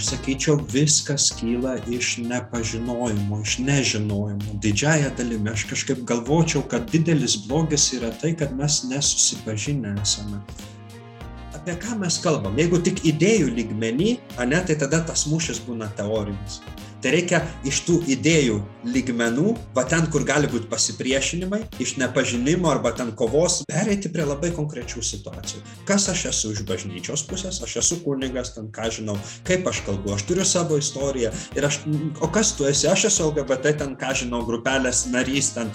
aš sakyčiau viskas kyla iš nepažinojimo iš nežinojimo. Didžiąja dalimi aš kažkaip galvočiau kad didelis blogis yra tai kad mes nesusipažinę esame. Apie ką mes kalbam? Jeigu tik idėjų lygmeny ane tai tada tas mūšis būna teorinis tai reikia iš tų idėjų lygmenų va ten kur gali būt pasipriešinimai iš nepažinimo arba ten kovos pereiti prie labai konkrečių situacijų. Kas aš esu iš bažnyčios pusės aš esu kunigas ten ką žinau kaip aš kalbu aš turiu savo istoriją ir aš o kas tu esi? Aš esu lgbt ten ką žinau grupelės narys ten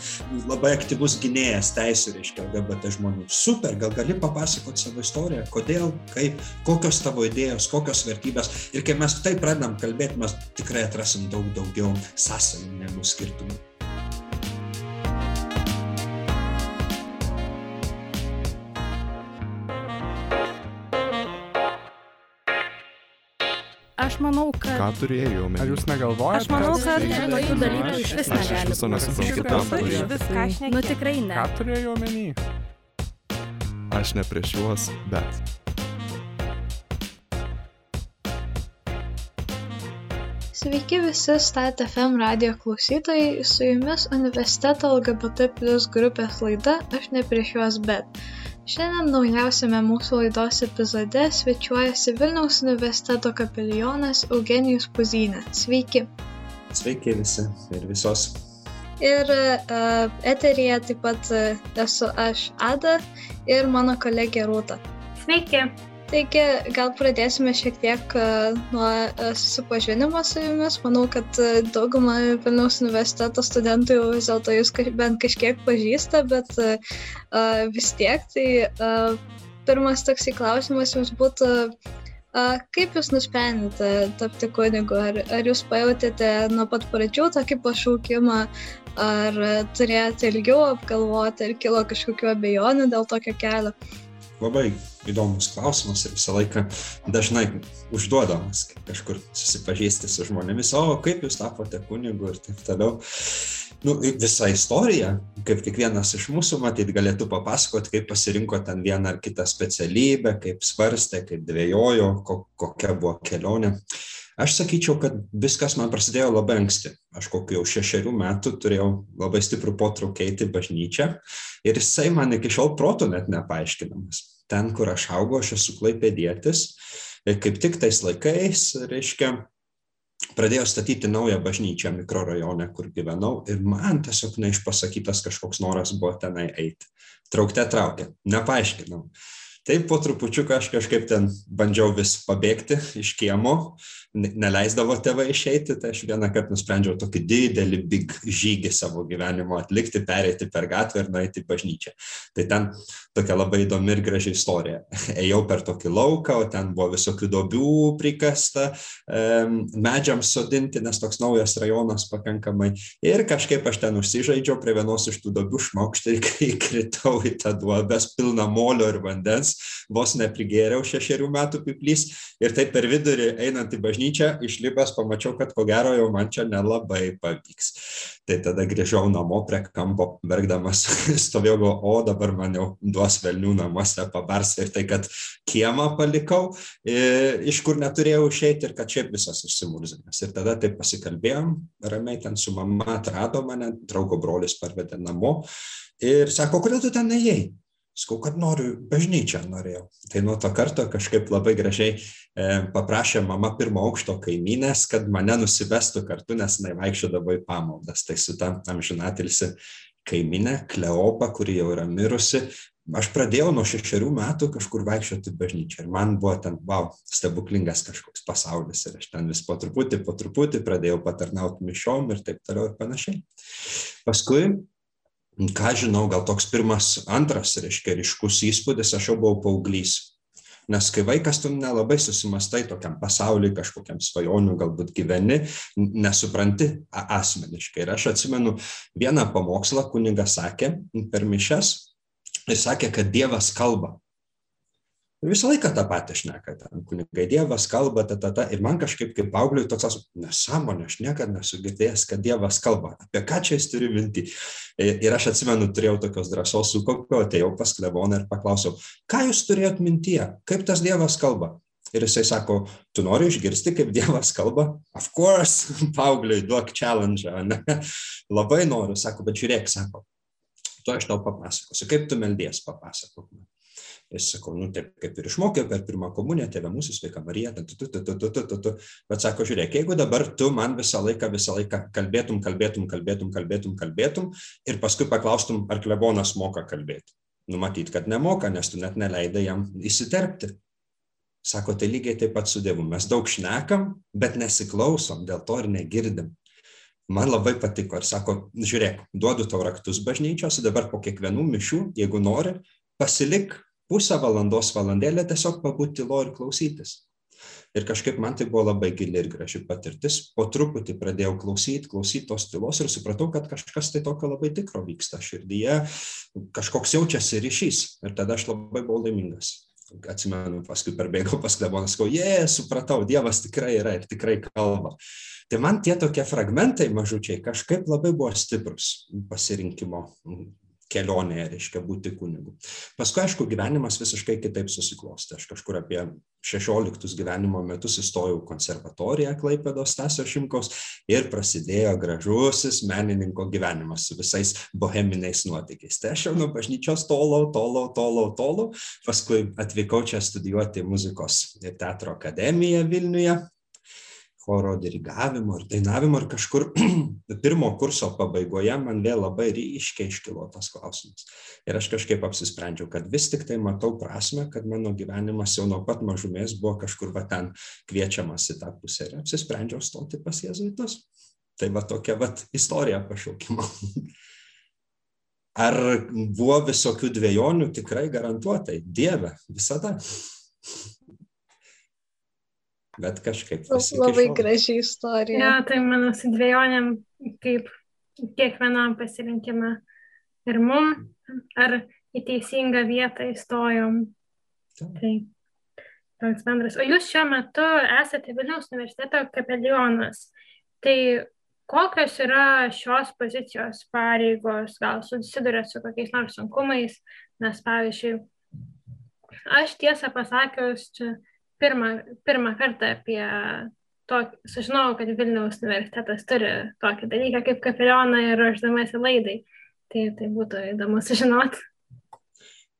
labai aktyvus gynėjas teisių reiškia lgbt žmonių. Super gal gali papasakot savo istoriją kodėl kaip kokios tavo idėjos kokios vertybės. Ir kai mes taip pradedam kalbėt mes tikrai atrasim rasim daug daugiau sąsajų negu skirtumų. Aš manau, kad... Ką turėjau omeny? Ar jūs negalvojate? Aš manau, kad tokių dalykų iš vis Aš negali viso būti. nesuprantu, ką turėjau. Viską aš Nu tikrai ne. Ką turėjau omeny? Aš ne prieš juos, bet. Sveiki visi Stat FM radio klausytojai, su jumis universiteto LGBT plus grupės laida Aš ne prieš juos bet. Šiandien naujausiame mūsų laidos epizode svečiuojasi Vilniaus universiteto kapelionas Eugenijus Puzinė. Sveiki. Sveiki visi ir visos. Ir uh, eteryje taip pat uh, esu aš Ada ir mano kolegė Rūta. Sveiki. Taigi, gal pradėsime šiek tiek uh, nuo uh, susipažinimo su jumis. Manau, kad uh, daugumą Vilniaus universiteto studentų jau vis dėlto jūs bent kažkiek pažįsta, bet vis tiek. Tai pirmas toksai klausimas jums būtų, kaip jūs nusprendėte tapti kunigu? Ar, ar jūs pajutėte nuo pat pradžių tokį pašaukimą, ar turėjote ilgiau apgalvoti, ar kilo kažkokiu abejonių dėl tokio kelio? Labai įdomus klausimas ir visą laiką dažnai užduodamas, kai kažkur susipažįsti su žmonėmis, o kaip jūs tapote kunigu ir taip toliau. Nu, visa istorija, kaip kiekvienas iš mūsų, matyt, galėtų papasakoti, kaip pasirinko ten vieną ar kitą specialybę, kaip svarstė, kaip dvėjojo, ko, kokia buvo kelionė. Aš sakyčiau, kad viskas man prasidėjo labai anksti. Aš kokiu jau šešerių metų turėjau labai stiprų potraukį eiti į bažnyčią ir jisai man iki šiol protų net nepaaiškinamas. Ten, kur aš augau, aš esu klaipėdėtis ir kaip tik tais laikais, reiškia, pradėjo statyti naują bažnyčią mikrorajone, kur gyvenau ir man tiesiog neišpasakytas kažkoks noras buvo tenai eiti. Traukte traukė, nepaaiškinau. Taip po trupučiuką aš kažkaip ten bandžiau vis pabėgti iš kiemo, neleisdavo tėvai išeiti, tai aš vieną kartą nusprendžiau tokį didelį big žygį savo gyvenimo atlikti, pereiti per gatvę ir nueiti į bažnyčią. Tai ten tokia labai įdomi ir graži istorija. Ėjau per tokį lauką, o ten buvo visokių dobių prikasta, medžiams sodinti, nes toks naujas rajonas pakankamai. Ir kažkaip aš ten užsižaidžiau prie vienos iš tų dobių šmaukštį ir kai kritau į tą duobės pilną molio ir vandens, vos neprigėriau šešerių metų piplys ir taip per vidurį einant į bažnyčią bažnyčią, išlipęs pamačiau, kad ko gero jau man čia nelabai pavyks. Tai tada grįžau namo prie kampo, verkdamas, stovėjau, o dabar man jau duos velnių namuose pabars ir tai, kad kiemą palikau, iš kur neturėjau išeiti ir kad šiaip visas išsimurzinęs. Ir tada taip pasikalbėjom, ramiai ten su mama atrado mane, draugo brolis parvedė namo ir sako, kodėl tu ten neėjai? Skau, kad noriu, bažnyčią norėjau. Tai nuo to karto kažkaip labai gražiai e, paprašė mama pirmo aukšto kaimynės, kad mane nusivestų kartu, nes jinai vaikščiodavo į pamaldas. Tai su tam amžinatilsi kaiminė, Kleopa, kuri jau yra mirusi, aš pradėjau nuo šešerių metų kažkur vaikščioti bažnyčią ir man buvo ten, wow, stebuklingas kažkoks pasaulis ir aš ten vis po truputį, po truputį pradėjau patarnauti mišiom ir taip toliau ir panašiai. Paskui ką žinau, gal toks pirmas, antras, reiškia, ryškus įspūdis, aš jau buvau paauglys. Nes kai vaikas tu nelabai susimastai tokiam pasauliui, kažkokiam svajonių, galbūt gyveni, nesupranti asmeniškai. Ir aš atsimenu vieną pamokslą, kunigas sakė per mišes ir sakė, kad Dievas kalba. Visą laiką tą patį šneka, ten kunigai Dievas kalba, ta, ta, ta. Ir man kažkaip kaip augliui toks nesąmonė, aš niekada nesu girdėjęs, kad Dievas kalba. Apie ką čia jis turi minti? Ir aš atsimenu, turėjau tokios drąsos sukopio, atėjau pas kleboną ir paklausiau, ką jūs turėjot mintyje, kaip tas Dievas kalba? Ir jisai sako, tu nori išgirsti, kaip Dievas kalba? Of course, paaugliui duok challenge, ne? Labai noriu, sako, bet žiūrėk, sako, tu aš tau papasakosiu, kaip tu meldies, papasakok man. Jis sako, nu taip kaip ir išmokė per pirmą komuniją, tėvė mūsų sveika Marija, tu, tu, tu, tu, tu, tu, tu, tu. Bet sako, žiūrėk, jeigu dabar tu man visą laiką, visą laiką kalbėtum, kalbėtum, kalbėtum, kalbėtum, kalbėtum ir paskui paklaustum, ar klebonas moka kalbėti. Numatyt, kad nemoka, nes tu net neleidai jam įsiterpti. Sako, tai lygiai taip pat su Dievu. Mes daug šnekam, bet nesiklausom, dėl to ir negirdim. Man labai patiko ir sako, žiūrėk, duodu tau raktus bažnyčios, dabar po kiekvienų mišių, jeigu nori, pasilik pusę valandos, valandėlę tiesiog pabūti tylo ir klausytis. Ir kažkaip man tai buvo labai gili ir graži patirtis. Po truputį pradėjau klausyti, klausyti tos tylos ir supratau, kad kažkas tai tokio labai tikro vyksta širdyje, kažkoks jaučiasi ryšys. Ir tada aš labai buvau laimingas. Atsimenu, paskui perbėgau pas kleboną, sakau, jie, supratau, Dievas tikrai yra ir tikrai kalba. Tai man tie tokie fragmentai mažučiai kažkaip labai buvo stiprus pasirinkimo kelionėje, reiškia būti kunigu. Paskui, aišku, gyvenimas visiškai kitaip susiklostė. Aš kažkur apie 16 gyvenimo metus įstojau konservatoriją Klaipėdos Tasio Šimkaus ir prasidėjo gražusis menininko gyvenimas su visais boheminiais nuotykiais. Tai aš jau nuo bažnyčios tolau, tolau, tolau, tolau. Paskui atvykau čia studijuoti muzikos ir teatro akademiją Vilniuje, choro dirigavimo ir dainavimo ir kažkur pirmo kurso pabaigoje man vėl labai ryškiai iškilo tas klausimas. Ir aš kažkaip apsisprendžiau, kad vis tik tai matau prasme, kad mano gyvenimas jau nuo pat mažumės buvo kažkur va ten kviečiamas į tą pusę ir apsisprendžiau stoti pas jėzuitus. Tai va tokia va istorija pašaukimo. Ar buvo visokių dviejonių? Tikrai garantuotai. Dieve, visada bet kažkaip. Labai graži istorija. Ja, tai mano su dviejonėm, kaip kiekvienam pasirinkime ir mum, ar į teisingą vietą įstojom. Tai toks bendras. O jūs šiuo metu esate Vilniaus universiteto kapelionas. Tai kokios yra šios pozicijos pareigos, gal susidurėt su kokiais nors sunkumais, nes pavyzdžiui, aš tiesą pasakius, čia pirmą, pirmą kartą apie to, sužinojau, kad Vilniaus universitetas turi tokį dalyką kaip kapelioną ir ruoždamasi laidai. Tai, tai būtų įdomu sužinoti.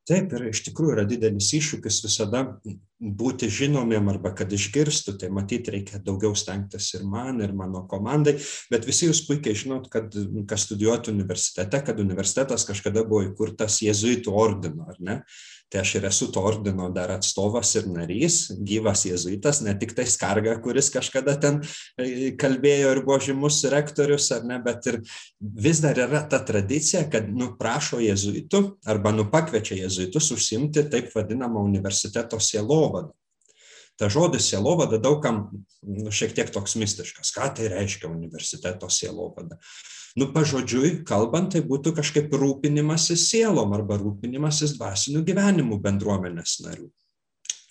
Taip, ir iš tikrųjų yra didelis iššūkis visada būti žinomiem arba kad išgirstų, tai matyti reikia daugiau stengtis ir man, ir mano komandai, bet visi jūs puikiai žinot, kad kas studijuotų universitete, kad universitetas kažkada buvo įkurtas jėzuitų ordino, ar ne? tai aš ir esu to ordino dar atstovas ir narys, gyvas jėzuitas, ne tik tai skarga, kuris kažkada ten e, kalbėjo ir buvo žymus rektorius, ar ne, bet ir vis dar yra ta tradicija, kad nuprašo jėzuitų arba nupakviečia jėzuitus užsimti taip vadinamą universiteto sielovadą. Ta žodis sielovada daugam nu, šiek tiek toks mistiškas. Ką tai reiškia universiteto sielovada? nu pažodžiui kalbant tai būtų kažkaip rūpinimasis sielom arba rūpinimasis dvasiniu gyvenimu bendruomenės narių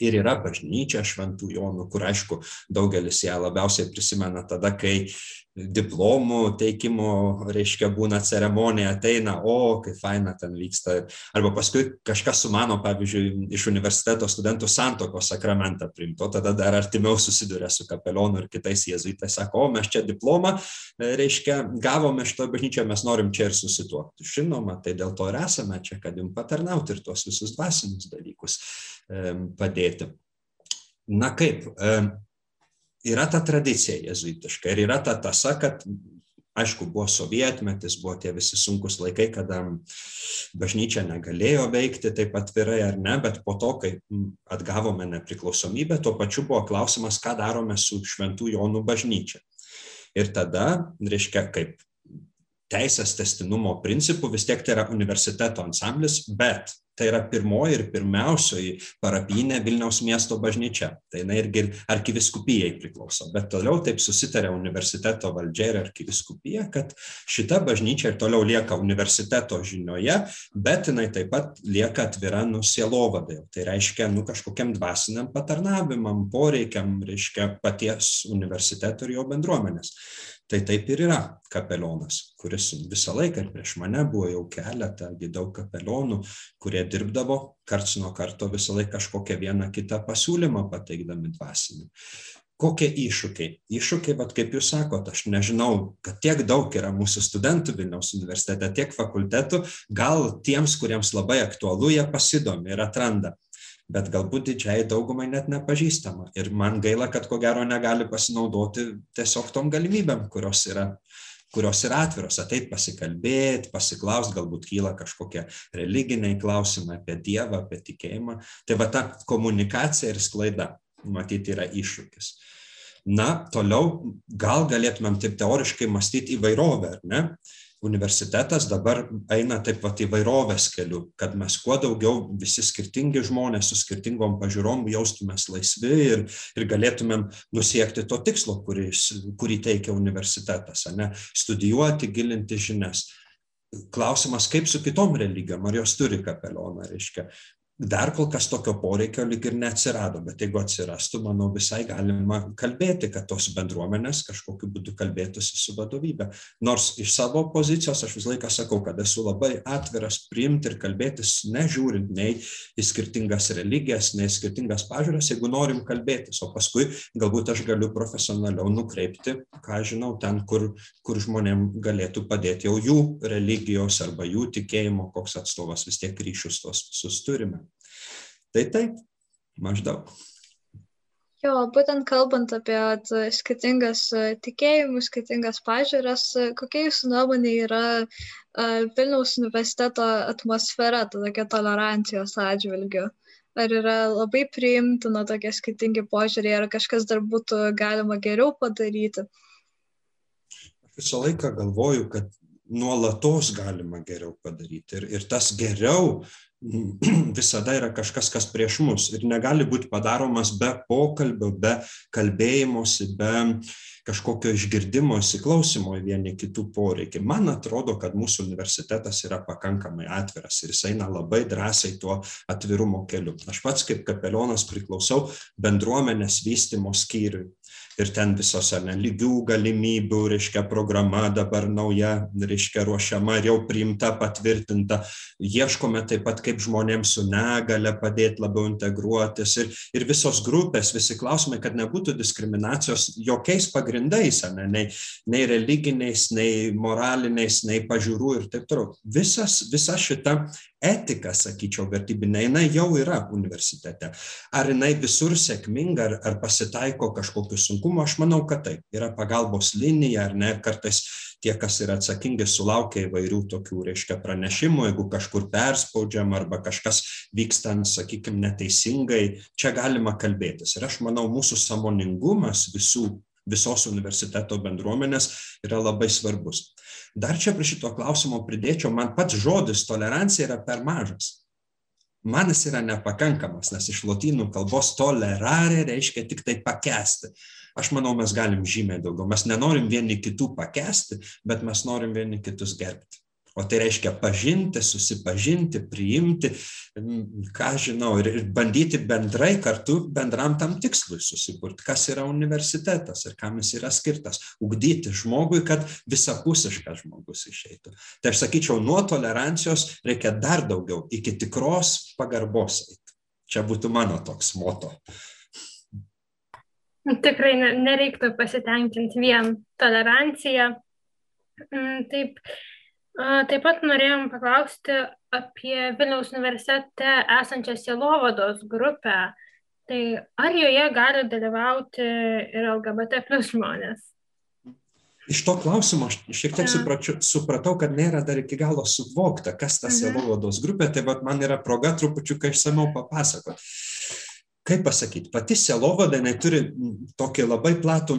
ir yra bažnyčia šventų jonų kur aišku daugelis ją labiausiai prisimena tada kai diplomų teikimo reiškia būna ceremonija ateina o kaip faina ten vyksta. Arba paskui kažkas sumano pavyzdžiui iš universiteto studentų santuokos sakramentą priimt o tada dar artimiau susiduria su kapelionu ir kitais jėzuitais sako o mes čia diplomą reiškia gavome šitoj bažnyčioj mes norim čia ir susituokti. Žinoma tai dėl to ir esame čia kad jum patarnaut ir tuos visus dvasinius dalykus padėti. Na kaip yra ta tradicija jėzuitiška ir yra ta tasa, kad aišku, buvo sovietmetis, buvo tie visi sunkus laikai, kada bažnyčia negalėjo veikti taip atvirai ar ne, bet po to, kai atgavome nepriklausomybę, tuo pačiu buvo klausimas, ką darome su šventų Jonų bažnyčia. Ir tada, reiškia, kaip teisės testinumo principų, vis tiek tai yra universiteto ansamblis, bet tai yra pirmoji ir pirmiausioji parapinė Vilniaus miesto bažnyčia. Tai jinai irgi arkiviskupijai priklauso. Bet toliau taip susitarė universiteto valdžia ir arkiviskupija, kad šita bažnyčia ir toliau lieka universiteto žinioje, bet jinai taip pat lieka atvira nusielovadai. Tai reiškia, nu kažkokiam dvasiniam patarnavimam, poreikiam, reiškia paties universiteto ir jo bendruomenės. Tai taip ir yra. Kapelionas, kuris visą laiką ir prieš mane buvo jau keletą, daug kapelionų, kurie dirbdavo karts nuo karto visą laiką kažkokią vieną kitą pasiūlymą pateikdami dvasinį. Kokie iššūkiai? Iššūkiai vat kaip jūs sakot aš nežinau kad tiek daug yra mūsų studentų vilniaus universitete tiek fakultetų gal tiems kuriems labai aktualu jie pasidomi ir atranda bet galbūt didžiajai daugumai net nepažįstama ir man gaila kad ko gero negali pasinaudoti tiesiog tom galimybėm kurios yra kurios yra atviros ateit pasikalbėt pasiklaust galbūt kyla kažkokie religiniai klausimai apie dievą apie tikėjimą tai va ta komunikacija ir sklaida matyt yra iššūkis. Na, toliau gal galėtumėm taip teoriškai mąstyti įvairovę, ar ne? Universitetas dabar eina taip pat įvairovės keliu, kad mes kuo daugiau visi skirtingi žmonės su skirtingom pažiūrom jaustumės laisvi ir, ir galėtumėm nusiekti to tikslo, kuris, kurį teikia universitetas, ne? studijuoti, gilinti žinias. Klausimas, kaip su kitom religijom, ar jos turi kapelioną, reiškia, dar kol kas tokio poreikio lyg ir neatsirado bet jeigu atsirastų manau visai galima kalbėti kad tos bendruomenės kažkokiu būdu kalbėtųsi su vadovybe nors iš savo pozicijos aš visą laiką sakau kad esu labai atviras priimti ir kalbėtis nežiūrint nei į skirtingas religijas nei skirtingas pažiūras jeigu norim kalbėtis. O paskui galbūt aš galiu profesionaliau nukreipti ką aš žinau ten kur kur žmonėm galėtų padėti jau jų religijos arba jų tikėjimo koks atstovas vis tiek ryšius tuos visus turime Tai taip, maždaug. Jo, būtent kalbant apie skirtingas tikėjimus, skirtingas pažiūras, kokia jūsų nuomonė yra Vilniaus universiteto atmosfera, tokia tolerancijos atžvilgiu? Ar yra labai priimtina tokie skirtingi požiūriai, ar kažkas dar būtų galima geriau padaryti? Visą laiką galvoju, kad nuolatos galima geriau padaryti. Ir, ir tas geriau visada yra kažkas, kas prieš mus ir negali būti padaromas be pokalbio, be kalbėjimosi, be kažkokio išgirdimo, įsiklausimo į vieni kitų poreikį. Man atrodo, kad mūsų universitetas yra pakankamai atviras ir jis eina labai drąsiai tuo atvirumo keliu. Aš pats kaip kapelionas priklausau bendruomenės vystimo skyriui ir ten visos ar ne lygių galimybių, reiškia, programa dabar nauja, reiškia, ruošiama ir jau priimta, patvirtinta. Ieškome taip pat, kaip žmonėms su negale padėti labiau integruotis ir, ir visos grupės, visi klausimai, kad nebūtų diskriminacijos jokiais pagrindais, ne, nei, nei religiniais, nei moraliniais, nei pažiūrų ir taip toliau. Visas, visa šita etika, sakyčiau, vertybinė, jinai jau yra universitete. Ar jinai visur sėkminga, ar, ar pasitaiko kažkokiu sunkumu, aš manau, kad taip. Yra pagalbos linija, ar ne, kartais tie, kas yra atsakingi, sulaukia įvairių tokių, reiškia, pranešimų, jeigu kažkur perspaudžiam arba kažkas vykstant, sakykime, neteisingai, čia galima kalbėtis. Ir aš manau, mūsų samoningumas visų visos universiteto bendruomenės yra labai svarbus. Dar čia prie šito klausimo pridėčiau, man pats žodis tolerancija yra per mažas. Man jis yra nepakankamas, nes iš lotynų kalbos tolerare reiškia tik tai pakesti. Aš manau, mes galim žymiai daugiau. Mes nenorim vieni kitų pakesti, bet mes norim vieni kitus gerbti o tai reiškia pažinti, susipažinti, priimti, ką žinau, ir, ir bandyti bendrai kartu bendram tam tikslui susikurti, kas yra universitetas ir kam jis yra skirtas, ugdyti žmogui, kad visapusiškas žmogus išeitų. Tai aš sakyčiau, nuo tolerancijos reikia dar daugiau, iki tikros pagarbos eiti. Čia būtų mano toks moto. Tikrai nereiktų pasitenkinti vien toleranciją. Mm, taip, Taip pat norėjom paklausti apie Vilniaus universitete esančią sielovados grupę. Tai ar joje gali dalyvauti ir LGBT plus žmonės? Iš to klausimo aš šiek tiek supračiu, supratau, kad nėra dar iki galo suvokta, kas ta mhm. sielovados grupė, tai man yra proga trupučiu išsameu papasakoti. Kaip pasakyti, pati sielovada turi tokį labai platų,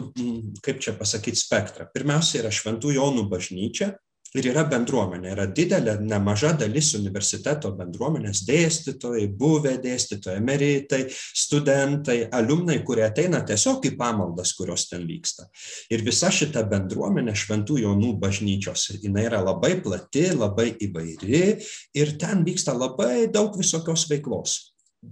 kaip čia pasakyti, spektrą. Pirmiausia yra Šventų Jonų bažnyčia, ir yra bendruomenė. Yra didelė nemaža dalis universiteto bendruomenės dėstytojai buvę dėstytojai emeritai studentai aliumnai kurie ateina tiesiog į pamaldas kurios ten vyksta. Ir visa šita bendruomenė šventų jonų bažnyčios jinai yra labai plati labai įvairi ir ten vyksta labai daug visokios veiklos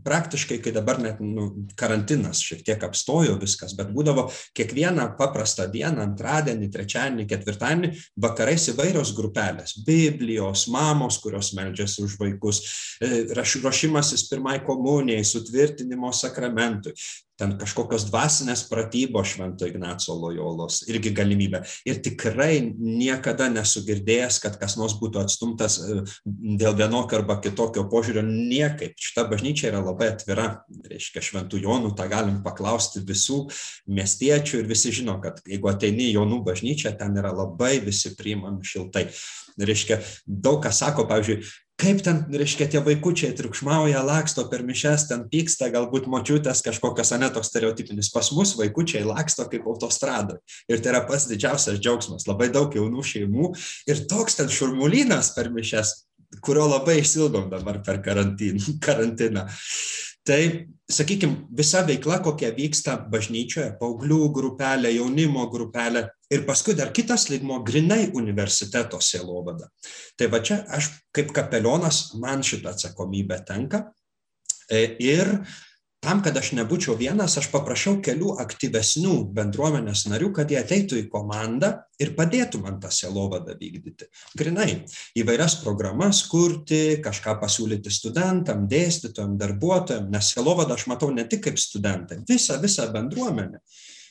praktiškai, kai dabar net nu, karantinas šiek tiek apstojo viskas, bet būdavo kiekvieną paprastą dieną, antradienį, trečiadienį, ketvirtadienį, vakarais įvairios grupelės - Biblijos, mamos, kurios meldžiasi už vaikus, e, ruošimasis pirmai komunijai, sutvirtinimo sakramentui ten kažkokios dvasinės pratybos Švento Ignaco Lojolos, irgi galimybė. Ir tikrai niekada nesu girdėjęs, kad kas nors būtų atstumtas e, dėl vienokio arba kitokio požiūrio, niekaip. Šita bažnyčia yra labai atvira, reiškia, Šventų Jonų, tą galim paklausti visų miestiečių ir visi žino, kad jeigu ateini Jonų bažnyčią, ten yra labai visi priimami šiltai. Reiškia, daug kas sako, pavyzdžiui, kaip ten, reiškia, tie vaikučiai triukšmauja, laksto per mišes, ten pyksta, galbūt močiutės kažkokios, ne toks stereotipinis. Pas mus vaikučiai laksto kaip autostradoje. Ir tai yra pats didžiausias džiaugsmas. Labai daug jaunų šeimų ir toks ten šurmulynas per mišes, kurio labai išsilgom dabar per karantiną. Tai, sakykime, visa veikla, kokia vyksta bažnyčioje, paauglių grupelė, jaunimo grupelė ir paskui dar kitas lygmo grinai universiteto sielovada. Tai va čia aš kaip kapelionas, man šitą atsakomybę tenka. E, ir tam, kad aš nebūčiau vienas, aš paprašiau kelių aktyvesnių bendruomenės narių, kad jie ateitų į komandą ir padėtų man tą selovadą vykdyti. Grinai, įvairias programas kurti, kažką pasiūlyti studentam, dėstytojam, darbuotojam, nes selovadą aš matau ne tik kaip studentai, visą, visą bendruomenę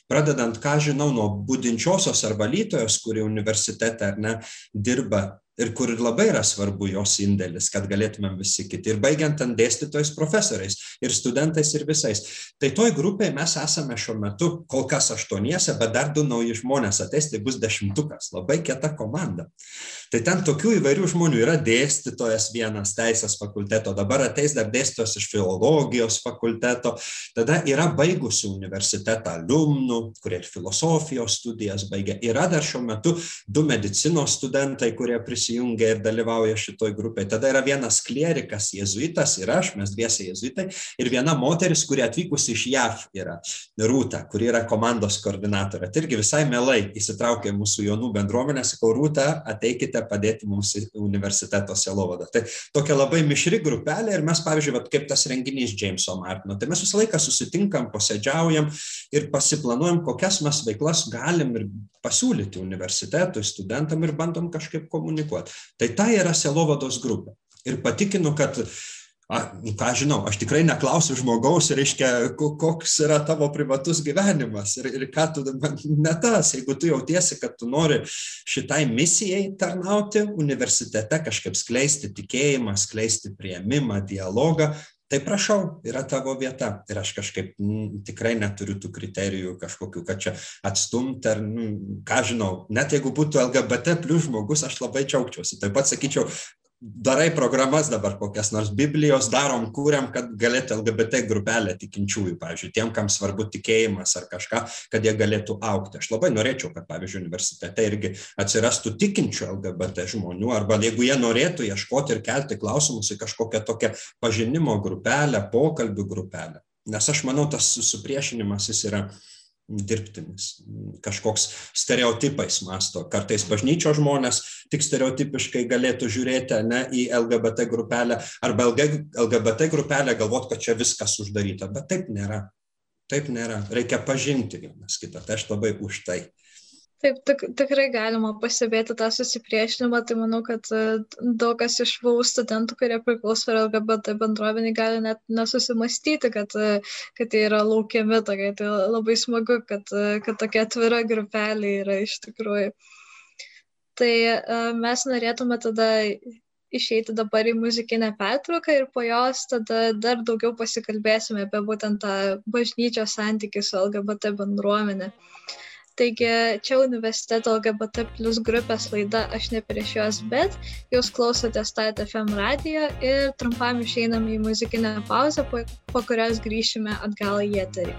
pradedant, ką žinau, nuo būdinčiosios ar valytojos, kuri universitete ar ne dirba ir kur labai yra svarbu jos indėlis, kad galėtumėm visi kiti. Ir baigiant ant dėstytojais, profesoriais ir studentais ir visais. Tai toj grupėje mes esame šiuo metu kol kas aštuoniese, bet dar du nauji žmonės ateis, tai bus dešimtukas. Labai kieta komanda. Tai ten tokių įvairių žmonių yra dėstytojas vienas teisės fakulteto, dabar ateis dar dėstytojas iš filologijos fakulteto, tada yra baigusių universitetą alumnų, kurie ir filosofijos studijas baigia. Yra dar šiuo metu du medicinos studentai, kurie prisijungia ir dalyvauja šitoj grupėje. Tada yra vienas klierikas, jezuitas ir aš, mes dviesi jezuitai, ir viena moteris, kuri atvykusi iš JAV yra Rūta, kuri yra komandos koordinatorė. Tai irgi visai mielai įsitraukė mūsų jaunų bendruomenę, sakau, Rūta, ateikite galite padėti mums universiteto selovada. Tai tokia labai mišri grupelė ir mes, pavyzdžiui, vat, kaip tas renginys Jameso Martino, tai mes visą laiką susitinkam, posėdžiaujam ir pasiplanuojam, kokias mes veiklas galim ir pasiūlyti universitetui, studentam ir bandom kažkaip komunikuoti. Tai tai yra selovados grupė. Ir patikinu, kad a, nu, ką žinau, aš tikrai neklausiu žmogaus, reiškia, koks yra tavo privatus gyvenimas ir, ir ką tu, ne tas, jeigu tu jautiesi, kad tu nori šitai misijai tarnauti universitete, kažkaip skleisti tikėjimą, skleisti prieimimą, dialogą, tai prašau, yra tavo vieta. Ir aš kažkaip m, tikrai neturiu tų kriterijų kažkokių, kad čia atstumti ar, m, ką žinau, net jeigu būtų LGBT plus žmogus, aš labai džiaugčiausi. Taip pat sakyčiau, darai programas dabar kokias nors Biblijos darom, kūriam, kad galėtų LGBT grupelė tikinčiųjų, pavyzdžiui, tiem, kam svarbu tikėjimas ar kažką, kad jie galėtų aukti. Aš labai norėčiau, kad, pavyzdžiui, universitete irgi atsirastų tikinčių LGBT žmonių, arba jeigu jie norėtų ieškoti ir kelti klausimus į kažkokią tokią pažinimo grupelę, pokalbių grupelę. Nes aš manau, tas supriešinimas jis yra dirbtinis, kažkoks stereotipais masto. Kartais bažnyčios žmonės tik stereotipiškai galėtų žiūrėti ne, į LGBT grupelę arba LGBT grupelę galvot, kad čia viskas uždaryta, bet taip nėra. Taip nėra. Reikia pažinti vienas kitą. Tai aš labai už tai. Taip, tik, tikrai galima pastebėti tą susipriešinimą, tai manau, kad e, daug kas iš VAU studentų, kurie priklauso LGBT bendruomenį, gali net nesusimastyti, kad, e, kad tai yra laukiami tokie. Tai labai smagu, kad, e, kad tokia atvira grupelė yra iš tikrųjų. Tai mes norėtume tada išeiti dabar į muzikinę pertrauką ir po jos tada dar daugiau pasikalbėsime apie būtent tą bažnyčios santykį su LGBT bendruomenė. Uh, Taigi čia universiteto LGBT plus grupės laida Aš ne prieš juos, bet jūs klausote Stat FM radijo ir trumpam išeiname į muzikinę pauzę, po, po kurios grįšime atgal į eterį.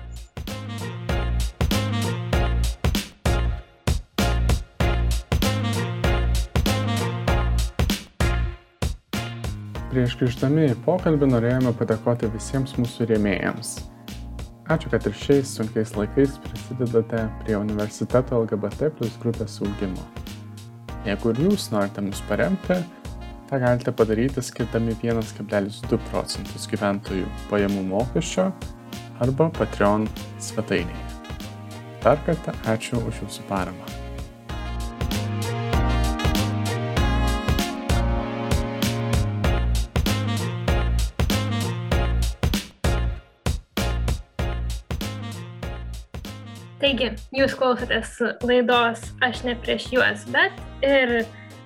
Prieš grįždami į pokalbį norėjome padėkoti visiems mūsų rėmėjams. Ačiū, kad ir šiais sunkiais laikais prisidedate prie universiteto LGBT plus grupės augimo. Jeigu ir jūs norite mus paremti, tą galite padaryti skirdami 1,2 procentus gyventojų pajamų mokesčio arba Patreon svetainėje. Dar kartą ačiū už Jūsų paramą. Taigi, jūs klausotės laidos Aš ne prieš juos, bet ir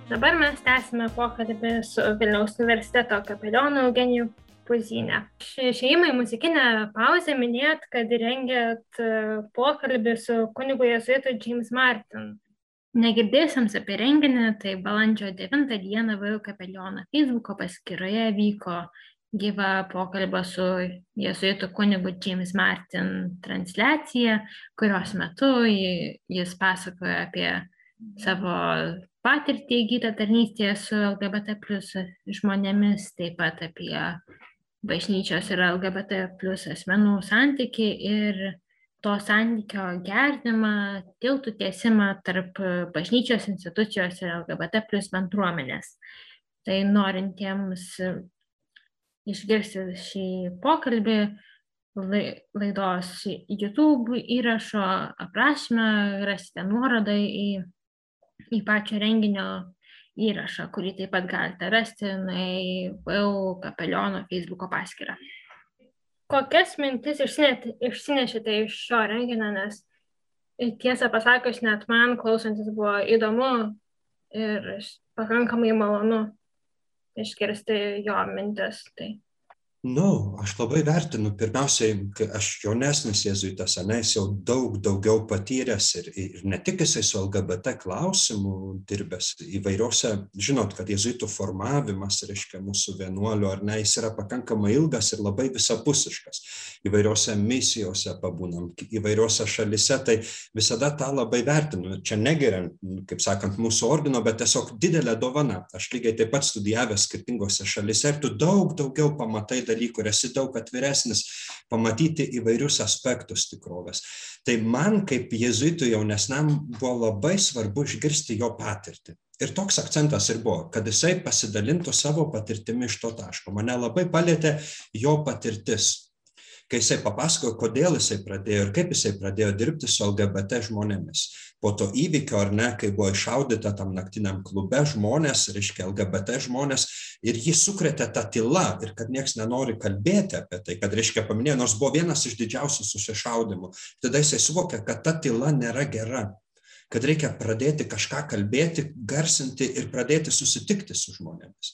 dabar mes tęsime pokalbį su Vilniaus universiteto kapelionu Eugeniju Puzinę. Išėjimą į muzikinę pauzę minėjot, kad rengėt e, pokalbį su kunigu jesuitu James Martin. Negirdėjusiems apie renginį, tai balandžio 9 dieną VU kapeliono Facebook'o paskyroje vyko gyva pokalbio su jėzuitų kunigu James Martin transliacija, kurios metu jis pasakoja apie savo patirtį įgytą tarnystėje su LGBT plus žmonėmis, taip pat apie bažnyčios ir LGBT plus asmenų santyki ir to santykio gerdimą, tiltų tiesimą tarp bažnyčios institucijos ir LGBT plus bendruomenės. Tai norintiems išgirsti šį pokalbį laidos YouTube įrašo aprašymą, rasite nuorodą į, į pačią renginio įrašą, kurį taip pat galite rasti į VU kapeliono Facebook paskyrą. Kokias mintis išsinešėte iš šio renginio, nes tiesą pasakius, net man klausantis buvo įdomu ir pakankamai malonu išgirsti jo mintis. Tai. Nu, aš labai vertinu, pirmiausiai, kai aš jaunesnis jėzuitas, ne, jis jau daug daugiau patyręs ir, ir ne tik jisai su LGBT klausimu dirbęs įvairiuose, žinot, kad jėzuitų formavimas, reiškia, mūsų vienuolių ar ne, jis yra pakankamai ilgas ir labai visapusiškas. Įvairiuose misijose pabūnam, įvairiuose šalise, tai visada tą labai vertinu. Čia negeriant, kaip sakant, mūsų ordino, bet tiesiog didelė dovana. Aš lygiai taip pat studijavęs skirtingose šalise ir tu daug daugiau pamatai dalykų ir esi daug atviresnis pamatyti įvairius aspektus tikrovės. Tai man kaip jezuitui jaunesniam buvo labai svarbu išgirsti jo patirtį. Ir toks akcentas ir buvo, kad jisai pasidalintų savo patirtimi iš to taško. Mane labai palėtė jo patirtis kai jisai papasakojo, kodėl jisai pradėjo ir kaip jisai pradėjo dirbti su LGBT žmonėmis. Po to įvykio, ar ne, kai buvo iššaudyta tam naktiniam klube žmonės, reiškia LGBT žmonės, ir jį sukretė ta tyla ir kad niekas nenori kalbėti apie tai, kad, reiškia, paminėjo, nors buvo vienas iš didžiausių susišaudimų. Tada jisai suvokė, kad ta tyla nėra gera kad reikia pradėti kažką kalbėti, garsinti ir pradėti susitikti su žmonėmis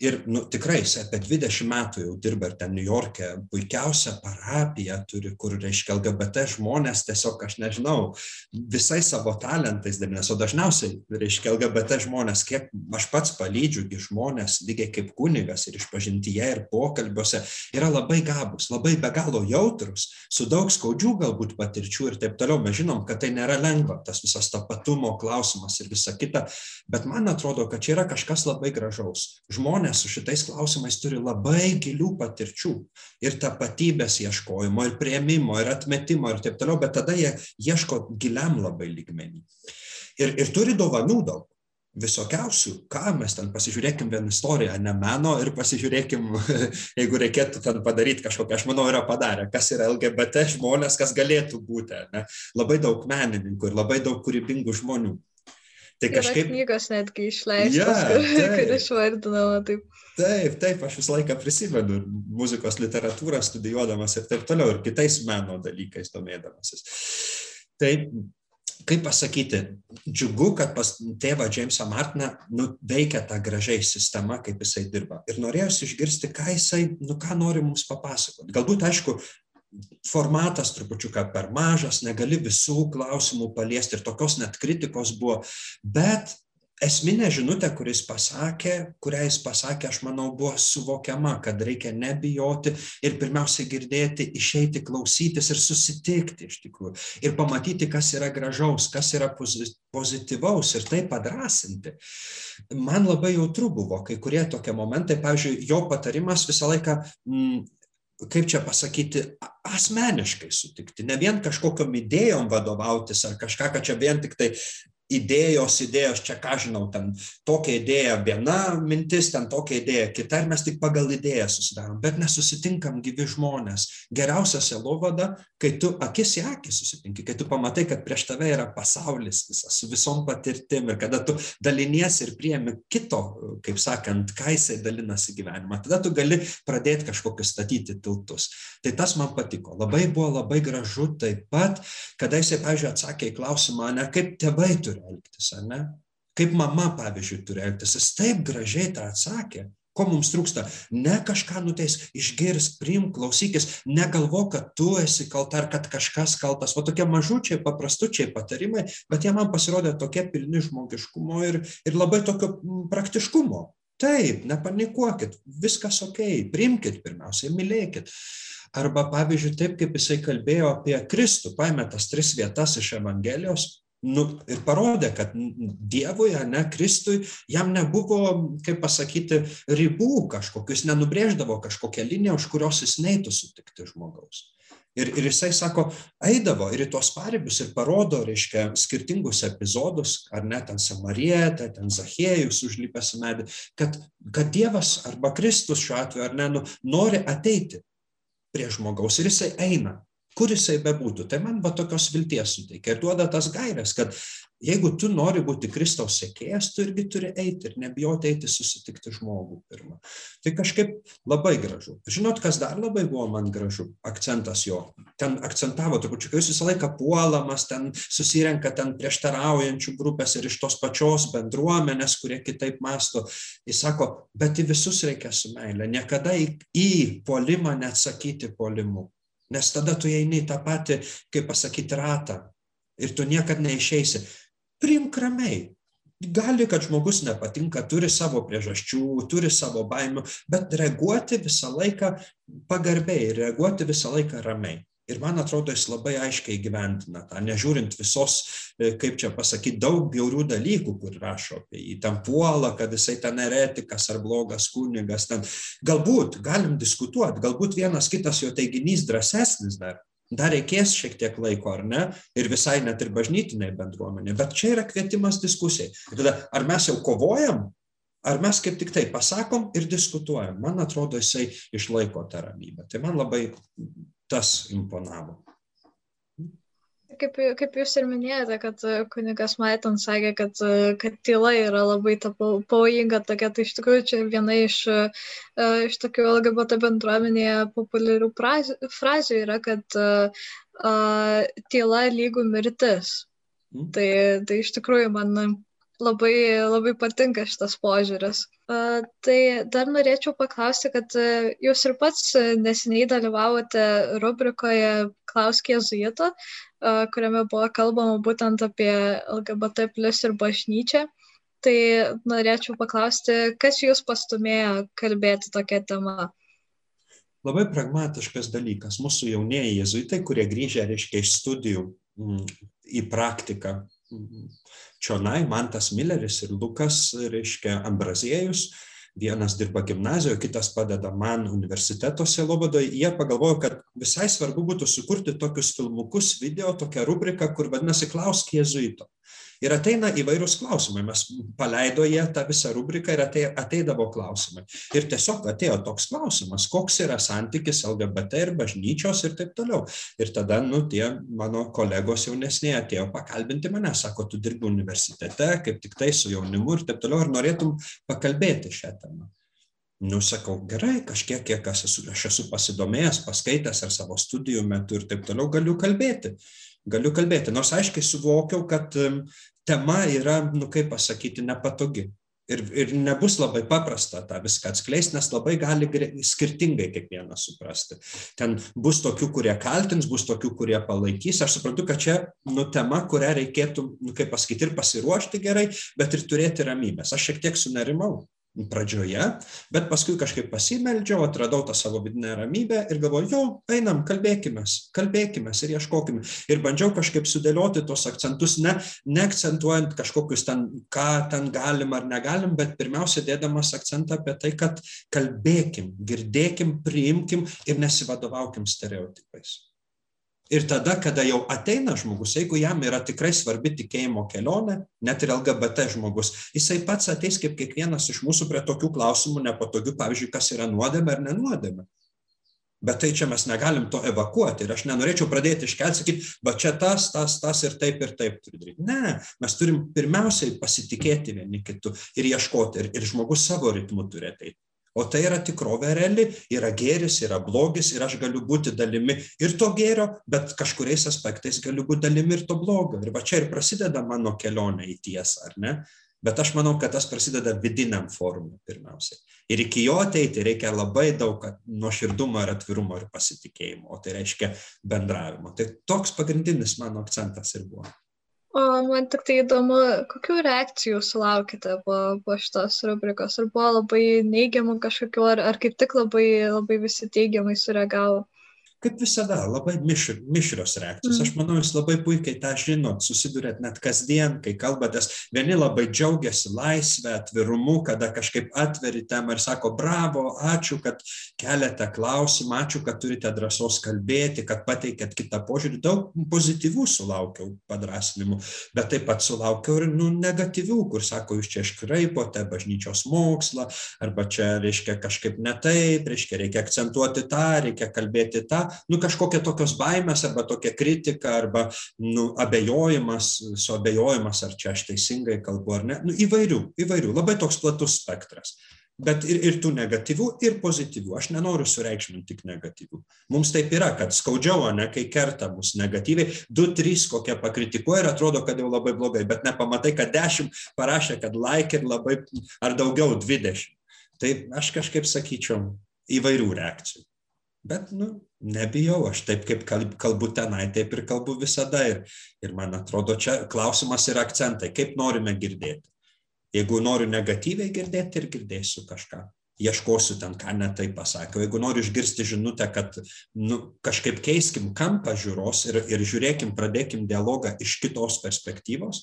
ir nu tikrai jis apie dvidešim metų jau dirba ir ten niujorke puikiausią parapiją turi kur reiškia lgbt žmonės tiesiog aš nežinau visais savo talentais dalinas o dažniausiai reiškia lgbt žmonės kiek aš pats palydžiu gi žmones lygiai kaip kunigas ir išpažintyje ir pokalbiuose yra labai gabūs labai be galo jautrūs su daug skaudžių galbūt patirčių ir taip toliau. Mes žinom kad tai nėra lengva tas visas tapatumo klausimas ir visa kita bet man atrodo kad čia yra kažkas labai gražaus. Žmonės žmonės su šitais klausimais turi labai gilių patirčių ir tapatybės ieškojimo, ir prieimimo, ir atmetimo, ir taip toliau, bet tada jie ieško giliam labai lygmenį. Ir, ir turi dovanų daug visokiausių, ką mes ten pasižiūrėkim vieną istoriją, ne meno ir pasižiūrėkim, jeigu reikėtų ten padaryti kažkokią, aš manau, yra padarę, kas yra LGBT žmonės, kas galėtų būti, ne? labai daug menininkų ir labai daug kūrybingų žmonių. Tai kažkaip... Yra knygos netgi išleistos, ja, kur, kur išvardinama taip. Taip, taip, aš visą laiką prisimenu muzikos literatūrą studijuodamas ir taip toliau, ir kitais meno dalykais domėdamasis. Tai, kaip pasakyti, džiugu, kad pas tėvą Jamesą Martiną nu, veikia ta gražiai sistema, kaip jisai dirba. Ir norėjusi išgirsti, ką jisai, nu ką nori mums papasakoti. Galbūt, aišku, formatas trupučiuką per mažas, negali visų klausimų paliesti ir tokios net kritikos buvo, bet esminė žinutė, kuris pasakė, kurią jis pasakė, aš manau, buvo suvokiama, kad reikia nebijoti ir pirmiausia girdėti, išeiti, klausytis ir susitikti iš tikrųjų. Ir pamatyti, kas yra gražaus, kas yra pozityvaus ir tai padrasinti. Man labai jautru buvo kai kurie tokie momentai, pavyzdžiui, jo patarimas visą laiką mm, kaip čia pasakyti, asmeniškai sutikti, ne vien kažkokiam idėjom vadovautis ar kažką, kad čia vien tik tai idėjos, idėjos, čia ką žinau, ten tokia idėja viena mintis, ten tokia idėja kita ir mes tik pagal idėją susidarom, bet nesusitinkam gyvi žmonės. Geriausia selovada, kai tu akis į akį susitinki, kai tu pamatai, kad prieš tave yra pasaulis visas, su visom patirtim ir kada tu daliniesi ir priemi kito, kaip sakant, ką jisai dalinasi gyvenimą, tada tu gali pradėti kažkokius statyti tiltus. Tai tas man patiko. Labai buvo labai gražu taip pat, kada jisai, pavyzdžiui, atsakė į klausimą, ne kaip tėvai turi elgtis, ar ne? Kaip mama, pavyzdžiui, turi elgtis. Jis taip gražiai tą atsakė. Ko mums trūksta? Ne kažką nuteis, išgirsk, priimk, klausykis, negalvo, kad tu esi kalta ar kad kažkas kaltas. O tokie mažučiai, paprastučiai patarimai, bet jie man pasirodė tokie pilni žmogiškumo ir, ir labai tokio praktiškumo. Taip, nepanikuokit, viskas ok, priimkit pirmiausiai, mylėkit. Arba pavyzdžiui, taip kaip jisai kalbėjo apie Kristų, paėmė tas tris vietas iš Evangelijos, nu, ir parodė, kad Dievui, ne Kristui, jam nebuvo, kaip pasakyti, ribų kažkokių, jis nenubrėždavo kažkokią liniją, už kurios jis neitų sutikti žmogaus. Ir, ir jisai sako, eidavo ir į tuos paribius ir parodo, reiškia, skirtingus epizodus, ar net ten Samarietė, ten Zachėjus užlipęs medį, kad, kad Dievas arba Kristus šiuo atveju, ar ne, nu, nori ateiti prie žmogaus ir jisai eina kur jisai bebūtų. Tai man va tokios vilties suteikia ir duoda tas gairias, kad jeigu tu nori būti Kristaus sekėjas, tu irgi turi eiti ir nebijoti eiti susitikti žmogų pirmą. Tai kažkaip labai gražu. Žinot, kas dar labai buvo man gražu, akcentas jo. Ten akcentavo trupučiu, kai jis visą laiką puolamas, ten susirenka ten prieštaraujančių grupės ir iš tos pačios bendruomenės, kurie kitaip masto. Jis sako, bet į visus reikia su meilė, niekada į, į polimą neatsakyti polimu nes tada tu eini į tą patį, kaip pasakyti, ratą ir tu niekad neišeisi. Priimk ramiai. Gali, kad žmogus nepatinka, turi savo priežasčių, turi savo baimių, bet reaguoti visą laiką pagarbiai, reaguoti visą laiką ramiai. Ir man atrodo, jis labai aiškiai gyventina tą, nežiūrint visos, e, kaip čia pasakyti, daug bjaurių dalykų, kur rašo apie jį. Ten puola, kad jisai ten eretikas ar blogas kunigas. Ten. Galbūt galim diskutuoti, galbūt vienas kitas jo teiginys drąsesnis dar. Dar reikės šiek tiek laiko, ar ne? Ir visai net ir bažnytiniai bendruomenė. Bet čia yra kvietimas diskusijai. Ir tada, ar mes jau kovojam, ar mes kaip tik tai pasakom ir diskutuojam. Man atrodo, jisai išlaiko tą ramybę. Tai man labai tas imponavo. Kaip, kaip jūs ir minėjote, kad e, kunigas Maiton sakė, kad, e, kad tyla yra labai pavojinga tokia, tai iš tikrųjų čia viena iš, e, iš tokių LGBT bendruomenėje populiarių frazių yra, kad uh, tyla lygų mirtis. Mm. Tai, tai iš tikrųjų man labai, labai patinka šitas požiūris. Tai dar norėčiau paklausti, kad uh, jūs ir pats neseniai dalyvavote rubrikoje Klausk Jėzuito, kuriame buvo kalbama būtent apie LGBT plus ir bažnyčią. Tai norėčiau paklausti, kas jūs pastumėjo kalbėti tokią temą? Labai pragmatiškas dalykas. Mūsų jaunieji jėzuitai, kurie grįžę, reiškia, iš studijų į praktiką čionai Mantas Milleris ir Lukas, reiškia Ambraziejus, vienas dirba gimnazijoje, kitas padeda man universiteto selovadoje, jie pagalvojo, kad visai svarbu būtų sukurti tokius filmukus, video, tokią rubriką, kur vadinasi Klausk Jėzuito. Ir ateina įvairūs klausimai. Mes paleido jie tą visą rubriką ir ateidavo klausimai. Ir tiesiog atėjo toks klausimas, koks yra santykis LGBT ir bažnyčios ir taip toliau. Ir tada, nu, tie mano kolegos jaunesnė atėjo pakalbinti mane, sako, tu dirbi universitete, kaip tik tai su jaunimu ir taip toliau, ir norėtum pakalbėti šią temą. Nu, sakau, gerai, kažkiek, kiek aš esu, aš esu pasidomėjęs, paskaitęs ar savo studijų metu ir taip toliau galiu kalbėti galiu kalbėti, nors aiškiai suvokiau, kad tema yra, nu kaip pasakyti, nepatogi. Ir, ir nebus labai paprasta tą viską atskleisti, nes labai gali skirtingai kiekvienas suprasti. Ten bus tokių, kurie kaltins, bus tokių, kurie palaikys. Aš suprantu, kad čia nu, tema, kurią reikėtų, nu, kaip pasakyti, ir pasiruošti gerai, bet ir turėti ramybės. Aš šiek tiek sunerimau pradžioje, bet paskui kažkaip pasimeldžiau, atradau tą savo vidinę ramybę ir galvoju, jau, einam, kalbėkime, kalbėkime ir ieškokime. Ir bandžiau kažkaip sudėlioti tos akcentus, ne, neakcentuojant kažkokius ten, ką ten galim ar negalim, bet pirmiausia dėdamas akcentą apie tai, kad kalbėkim, girdėkim, priimkim ir nesivadovaukim stereotipais. Ir tada, kada jau ateina žmogus, jeigu jam yra tikrai svarbi tikėjimo kelionė, net ir LGBT žmogus, jisai pats ateis kaip kiekvienas iš mūsų prie tokių klausimų nepatogių, pavyzdžiui, kas yra nuodėmė ar nenuodėmė. Bet tai čia mes negalim to evakuoti ir aš nenorėčiau pradėti iškelti, sakyti, va čia tas, tas, tas ir taip ir taip turi daryti. Ne, mes turim pirmiausiai pasitikėti vieni kitų ir ieškoti ir, ir žmogus savo ritmu turi ateiti. O tai yra tikrovė reali, yra gėris, yra blogis ir aš galiu būti dalimi ir to gėrio, bet kažkuriais aspektais galiu būti dalimi ir to blogio. Ir va čia ir prasideda mano kelionė į tiesą, ar ne? Bet aš manau, kad tas prasideda vidiniam forumui pirmiausiai. Ir iki jo ateiti reikia labai daug nuoširdumo ir atvirumo ir pasitikėjimo, o tai reiškia bendravimo. Tai toks pagrindinis mano akcentas ir buvo. O man tik tai įdomu, kokių reakcijų sulaukite po, po šitos rubrikos? Ar buvo labai neigiamų kažkokių, ar, ar kaip tik labai, labai visi teigiamai sureagavo? Kaip visada, labai mišr, mišrios reakcijos. Aš mm. manau, jūs labai puikiai tą žinot, susidurėt net kasdien, kai kalbatės. Vieni labai džiaugiasi laisvę, atvirumu, kada kažkaip atveri temą ir sako, bravo, ačiū, kad keliate klausimą, ačiū, kad turite drąsos kalbėti, kad pateikėt kitą požiūrį. Daug pozityvų sulaukiau padrasinimų, bet taip pat sulaukiau ir nu, negatyvių, kur sako, jūs čia iškraipote bažnyčios mokslą, arba čia reiškia kažkaip ne taip, reiškia reikia akcentuoti tą, reikia kalbėti tą nu, kažkokia tokios baimės arba tokia kritika arba nu, abejojimas, suabejojimas, ar čia aš teisingai kalbu ar ne. Nu, įvairių, įvairių, labai toks platus spektras. Bet ir, ir tų negatyvių, ir pozityvių. Aš nenoriu sureikšminti tik negatyvių. Mums taip yra, kad skaudžiau, ne, kai kerta mus negatyviai, du, trys kokie pakritikuoja ir atrodo, kad jau labai blogai, bet nepamatai, kad dešimt parašė, kad like ir labai, ar daugiau, dvidešimt. Tai aš kažkaip sakyčiau įvairių reakcijų. Bet, nu, nebijau, aš taip kaip kalbu tenai, taip ir kalbu visada. Ir, ir man atrodo, čia klausimas yra akcentai, kaip norime girdėti. Jeigu noriu negatyviai girdėti, ir girdėsiu kažką. Ieškosiu ten, ką netai pasakiau. Jeigu noriu išgirsti žinutę, kad nu, kažkaip keiskim kampą žiūros ir, ir žiūrėkim, pradėkim dialogą iš kitos perspektyvos,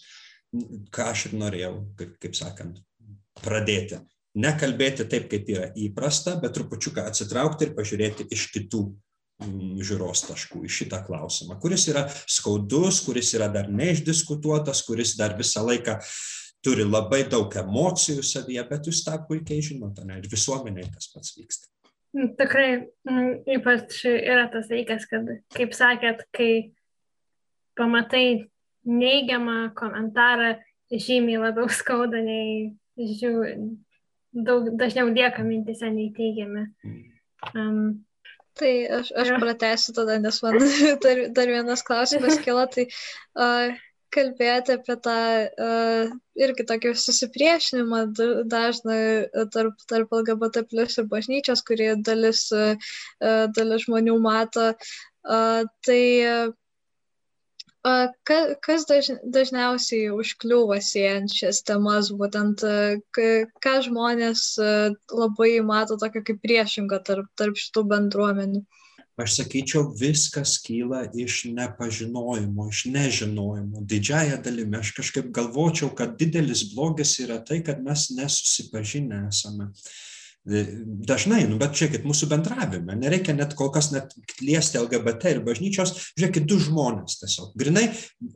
ką aš ir norėjau, kaip, kaip sakant, pradėti nekalbėti taip, kaip yra įprasta, bet trupučiuką atsitraukti ir pažiūrėti iš kitų mm, žiūros taškų į šitą klausimą, kuris yra skaudus, kuris yra dar neišdiskutuotas, kuris dar visą laiką turi labai daug emocijų savyje, bet jūs tą puikiai žinote, ne, ir visuomeniai tas pats vyksta. Mm, tikrai, mm, ypač yra tas dalykas, kad, kaip sakėt, kai pamatai neigiamą komentarą, žymiai labiau skauda nei žiūri, daug dažniau lieka mintise nei teigiami. Um, Tai aš, aš pratęsiu tada, nes man dar, dar vienas klausimas kilo, tai uh, kalbėti apie tą uh, irgi tokį susipriešinimą dažną tarp, tarp LGBT plus ir bažnyčios, kurį dalis, uh, dalis žmonių mato. Uh, tai uh, Kas dažniausiai užkliūva siejant šias temas, būtent ką žmonės labai mato tokio kaip priešingą tarp, tarp šitų bendruomenių? Aš sakyčiau, viskas kyla iš nepažinojimo, iš nežinojimo. Didžiaja dalimi aš kažkaip galvočiau, kad didelis blogis yra tai, kad mes nesusipažinę esame. Uh, Dažnai, nu, bet žiūrėkit, mūsų bendravime, nereikia net kol kas net liesti LGBT ir bažnyčios, žiūrėkit, du žmonės tiesiog, grinai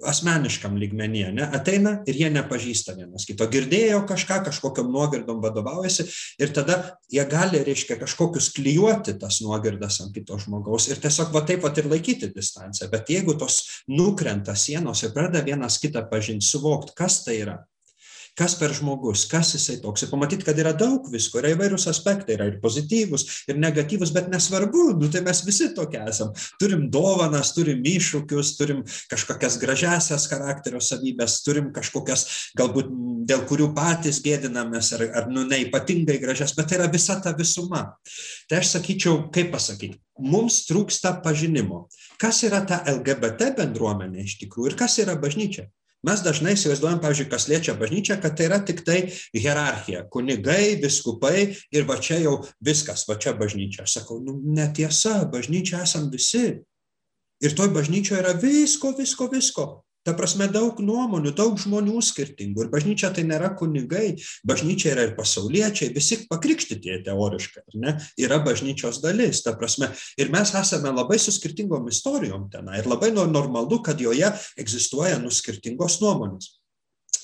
asmeniškam lygmenyje, ne, ateina ir jie nepažįsta vienas kito, girdėjo kažką, kažkokiam nuogirdom vadovaujasi ir tada jie gali, reiškia, kažkokius klyjuoti tas nuogirdas ant kito žmogaus ir tiesiog va taip va ir laikyti distanciją, bet jeigu tos nukrenta sienos ir pradeda vienas kitą pažinti, suvokti, kas tai yra, kas per žmogus, kas jisai toks. Ir pamatyti, kad yra daug visko, yra įvairūs aspektai, yra ir pozityvus, ir negatyvus, bet nesvarbu, nu, tai mes visi tokie esam. Turim dovanas, turim iššūkius, turim kažkokias gražiasias charakterio savybės, turim kažkokias, galbūt dėl kurių patys gėdinamės, ar, ar nu, neipatingai gražias, bet tai yra visa ta visuma. Tai aš sakyčiau, kaip pasakyti, mums trūksta pažinimo. Kas yra ta LGBT bendruomenė iš tikrųjų ir kas yra bažnyčia? Mes dažnai įsivaizduojam, pavyzdžiui, kas liečia bažnyčią, kad tai yra tik tai hierarchija, kunigai, viskupai ir va čia jau viskas, va čia bažnyčia. Aš sakau, nu, netiesa, bažnyčia esam visi. Ir toj bažnyčioje yra visko, visko, visko. Ta prasme, daug nuomonių, daug žmonių skirtingų. Ir bažnyčia tai nėra kunigai, bažnyčia yra ir pasauliečiai, visi pakrikštyti teoriškai, ar ne? Yra bažnyčios dalis, ta prasme. Ir mes esame labai su skirtingom istorijom ten. Ir labai normalu, kad joje egzistuoja nu skirtingos nuomonės.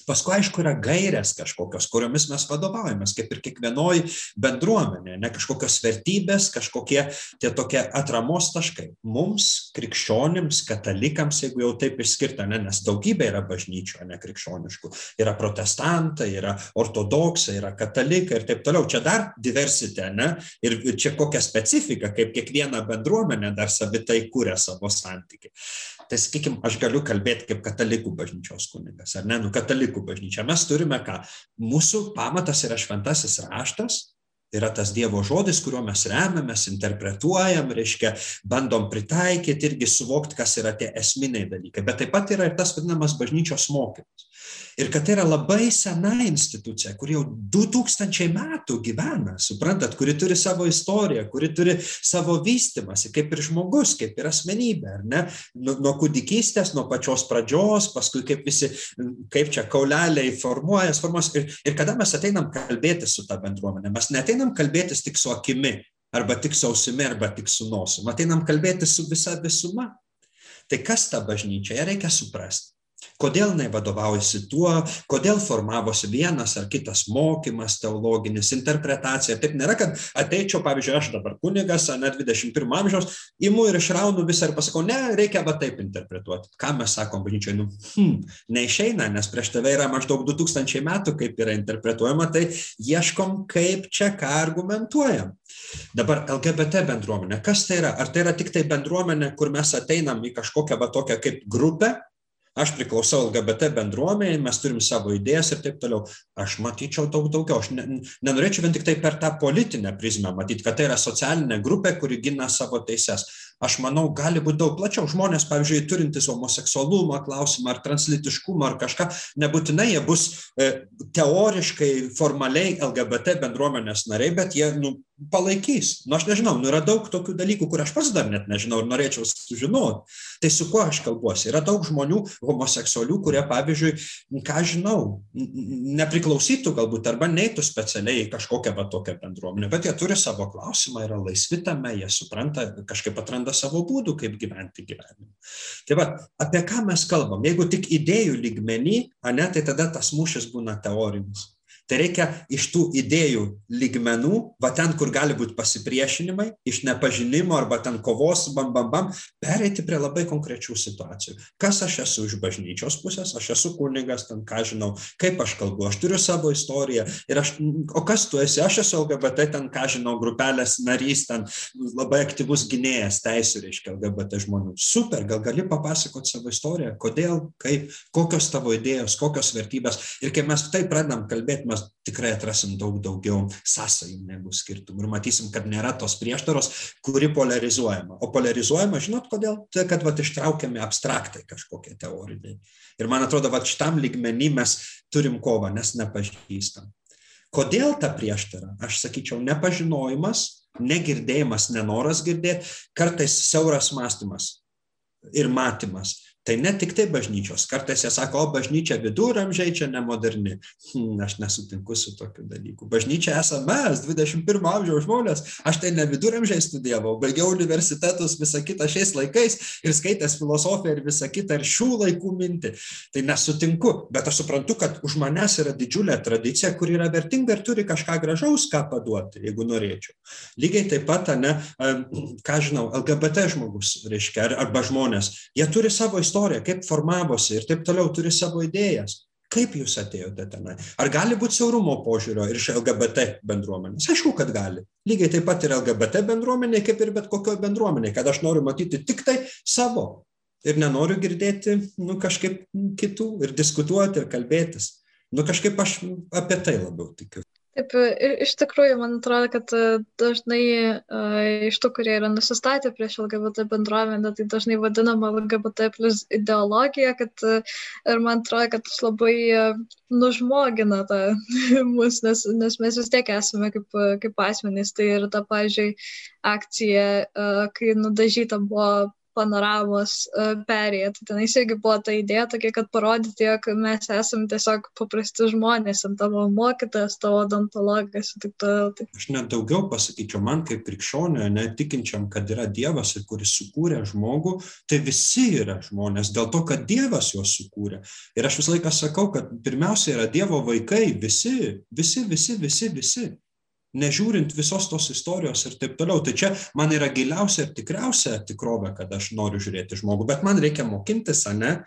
Paskui, aišku, yra gairės kažkokios, kuriomis mes vadovaujamės, kaip ir kiekvienoje bendruomenėje, ne kažkokios vertybės, kažkokie tie tokie atramos taškai. Mums, krikščionims, katalikams, jeigu jau taip išskirta, ne, nes daugybė yra bažnyčių, ne krikščioniškų, yra protestantai, yra ortodoksai, yra katalikai ir taip toliau. Čia dar diversitė, ne? Ir čia kokia specifika, kaip kiekviena bendruomenė dar savitai kūrė savo santykių. Tai sakykime, aš galiu kalbėti kaip katalikų bažnyčios kunigas, ar ne? Nu, katalikų bažnyčia. Mes turime ką? Mūsų pamatas yra šventasis raštas, yra tas Dievo žodis, kuriuo mes remiamės, interpretuojam, reiškia, bandom pritaikyti irgi suvokti, kas yra tie esminiai dalykai. Bet taip pat yra ir tas vadinamas bažnyčios mokymas. Ir kad tai yra labai sena institucija, kuri jau 2000 metų gyvena, suprantat, kuri turi savo istoriją, kuri turi savo vystimąsi, kaip ir žmogus, kaip ir asmenybė, ar ne? Nuo, nuo kūdikystės, nuo pačios pradžios, paskui kaip visi, kaip čia kauleliai formuojas, formuojas. Ir, ir kada mes ateinam kalbėtis su ta bendruomenė, mes neteinam kalbėtis tik su akimi, arba tik su ausimi, arba tik su nosim, ateinam kalbėtis su visa visuma. Tai kas ta bažnyčia, ją reikia suprasti kodėl jinai vadovaujasi tuo, kodėl formavosi vienas ar kitas mokymas teologinis, interpretacija. Taip nėra, kad ateičiau, pavyzdžiui, aš dabar kunigas, net 21 amžiaus, imu ir išraunu visą ir pasakau, ne, reikia va taip interpretuoti. Ką mes sakom bažnyčioje, nu, hmm, neišeina, nes prieš tave yra maždaug 2000 metų, kaip yra interpretuojama, tai ieškom, kaip čia ką argumentuojam. Dabar LGBT bendruomenė, kas tai yra? Ar tai yra tik tai bendruomenė, kur mes ateinam į kažkokią va tokią kaip grupę, aš priklausau LGBT bendruomeniai, mes turim savo idėjas ir taip toliau. Aš matyčiau daug daugiau. Aš ne, nenorėčiau vien tik tai per tą politinę prizmę matyti, kad tai yra socialinė grupė, kuri gina savo teises. Aš manau, gali būti daug plačiau. Žmonės, pavyzdžiui, turintys homoseksualumo klausimą ar translitiškumą ar kažką, nebūtinai jie bus e, teoriškai, formaliai LGBT bendruomenės nariai, bet jie nu, palaikys. Nu, aš nežinau, nu, yra daug tokių dalykų, kur aš pats dar net nežinau ir norėčiau sužinoti. Tai su kuo aš kalbuosi? Yra daug žmonių homoseksualių, kurie, pavyzdžiui, ką žinau, nepriklausytų galbūt arba neitų specialiai į kažkokią va tokią bendruomenę, bet jie turi savo klausimą, yra laisvi tame, jie supranta, kažkaip atranda savo būdų, kaip gyventi gyvenimą. Tai va, apie ką mes kalbam? Jeigu tik idėjų lygmenį, ne, tai tada tas mūšis būna teorinis. Tai reikia iš tų idėjų lygmenų, va ten, kur gali būti pasipriešinimai, iš nepažinimo arba ten kovos, bam, bam, bam, pereiti prie labai konkrečių situacijų. Kas aš esu iš bažnyčios pusės, aš esu kunigas, ten ką žinau, kaip aš kalbu, aš turiu savo istoriją. Ir aš, o kas tu esi, aš esu LGBT, ten ką žinau, grupelės narys, ten labai aktyvus gynėjas teisų, reiškia LGBT žmonių. Super, gal gali papasakoti savo istoriją, kodėl, kaip, kokios tavo idėjos, kokios vertybės. Ir kai mes tai pradedam kalbėti, mes tikrai atrasim daug daugiau sąsajų negu skirtumų ir matysim, kad nėra tos prieštaros, kuri polarizuojama. O polarizuojama, žinot, kodėl? Tai, kad vat, ištraukiami abstraktai kažkokie teoriniai. Ir man atrodo, va šitam lygmenį mes turim kovą, nes nepažįstam. Kodėl ta prieštara? Aš sakyčiau, nepažinojimas, negirdėjimas, nenoras girdėti, kartais siauras mąstymas ir matymas tai ne tiktai bažnyčios. Kartais jie sako o bažnyčia viduramžiai čia nemoderni. Hm, aš nesutinku su tokiu dalyku. Bažnyčia esam mes dvidešimt pirmo amžiaus žmonės. Aš tai ne viduramžiais studijavau baigiau universitetus visa kita šiais laikais ir skaitęs filosofiją ir visa kita ir šių laikų mintį. Tai nesutinku bet aš suprantu kad už manęs yra didžiulė tradicija kuri yra vertinga ir turi kažką gražaus ką paduoti jeigu norėčiau. Lygiai taip pat ane ką žinau lgbt žmogus reiškia arba žmonės jie turi savo istoriją istoriją, kaip formavosi ir taip toliau turi savo idėjas. Kaip jūs atėjote tenai? Ar gali būti siaurumo požiūrio ir iš LGBT bendruomenės? Aišku, kad gali. Lygiai taip pat ir LGBT bendruomenė, kaip ir bet kokioje bendruomenėje, kad aš noriu matyti tik tai savo ir nenoriu girdėti nu, kažkaip kitų ir diskutuoti ir kalbėtis. Nu, kažkaip aš apie tai labiau tikiu. Taip, iš tikrųjų, man atrodo, kad e, dažnai uh, iš tų, kurie yra nusistatę prieš LGBT bendruomenę, tai dažnai vadinama LGBT plus ideologija, kad uh, ir man atrodo, kad tas labai nužmogina tą mus, nes, nes mes vis tiek esame kaip, kaip asmenys. Tai ir ta, pažiūrėjau, akcija, kai nudažyta buvo panoramos perėję. Tai tenais irgi buvo ta idėja tokia, kad parodyti, jog mes esame tiesiog paprasti žmonės, ant tavo mokytas, tavo odontologas ir taip toliau. Tai... Aš net daugiau pasakyčiau, man kaip krikščionio, netikinčiam, kad yra Dievas ir kuris sukūrė žmogų, tai visi yra žmonės, dėl to, kad Dievas juos sukūrė. Ir aš visą laiką sakau, kad pirmiausia yra Dievo vaikai, visi, visi, visi, visi, visi nežiūrint visos tos istorijos ir taip toliau. Tai čia man yra giliausia ir tikriausia tikrovė, kad aš noriu žiūrėti žmogų, bet man reikia mokintis, ne,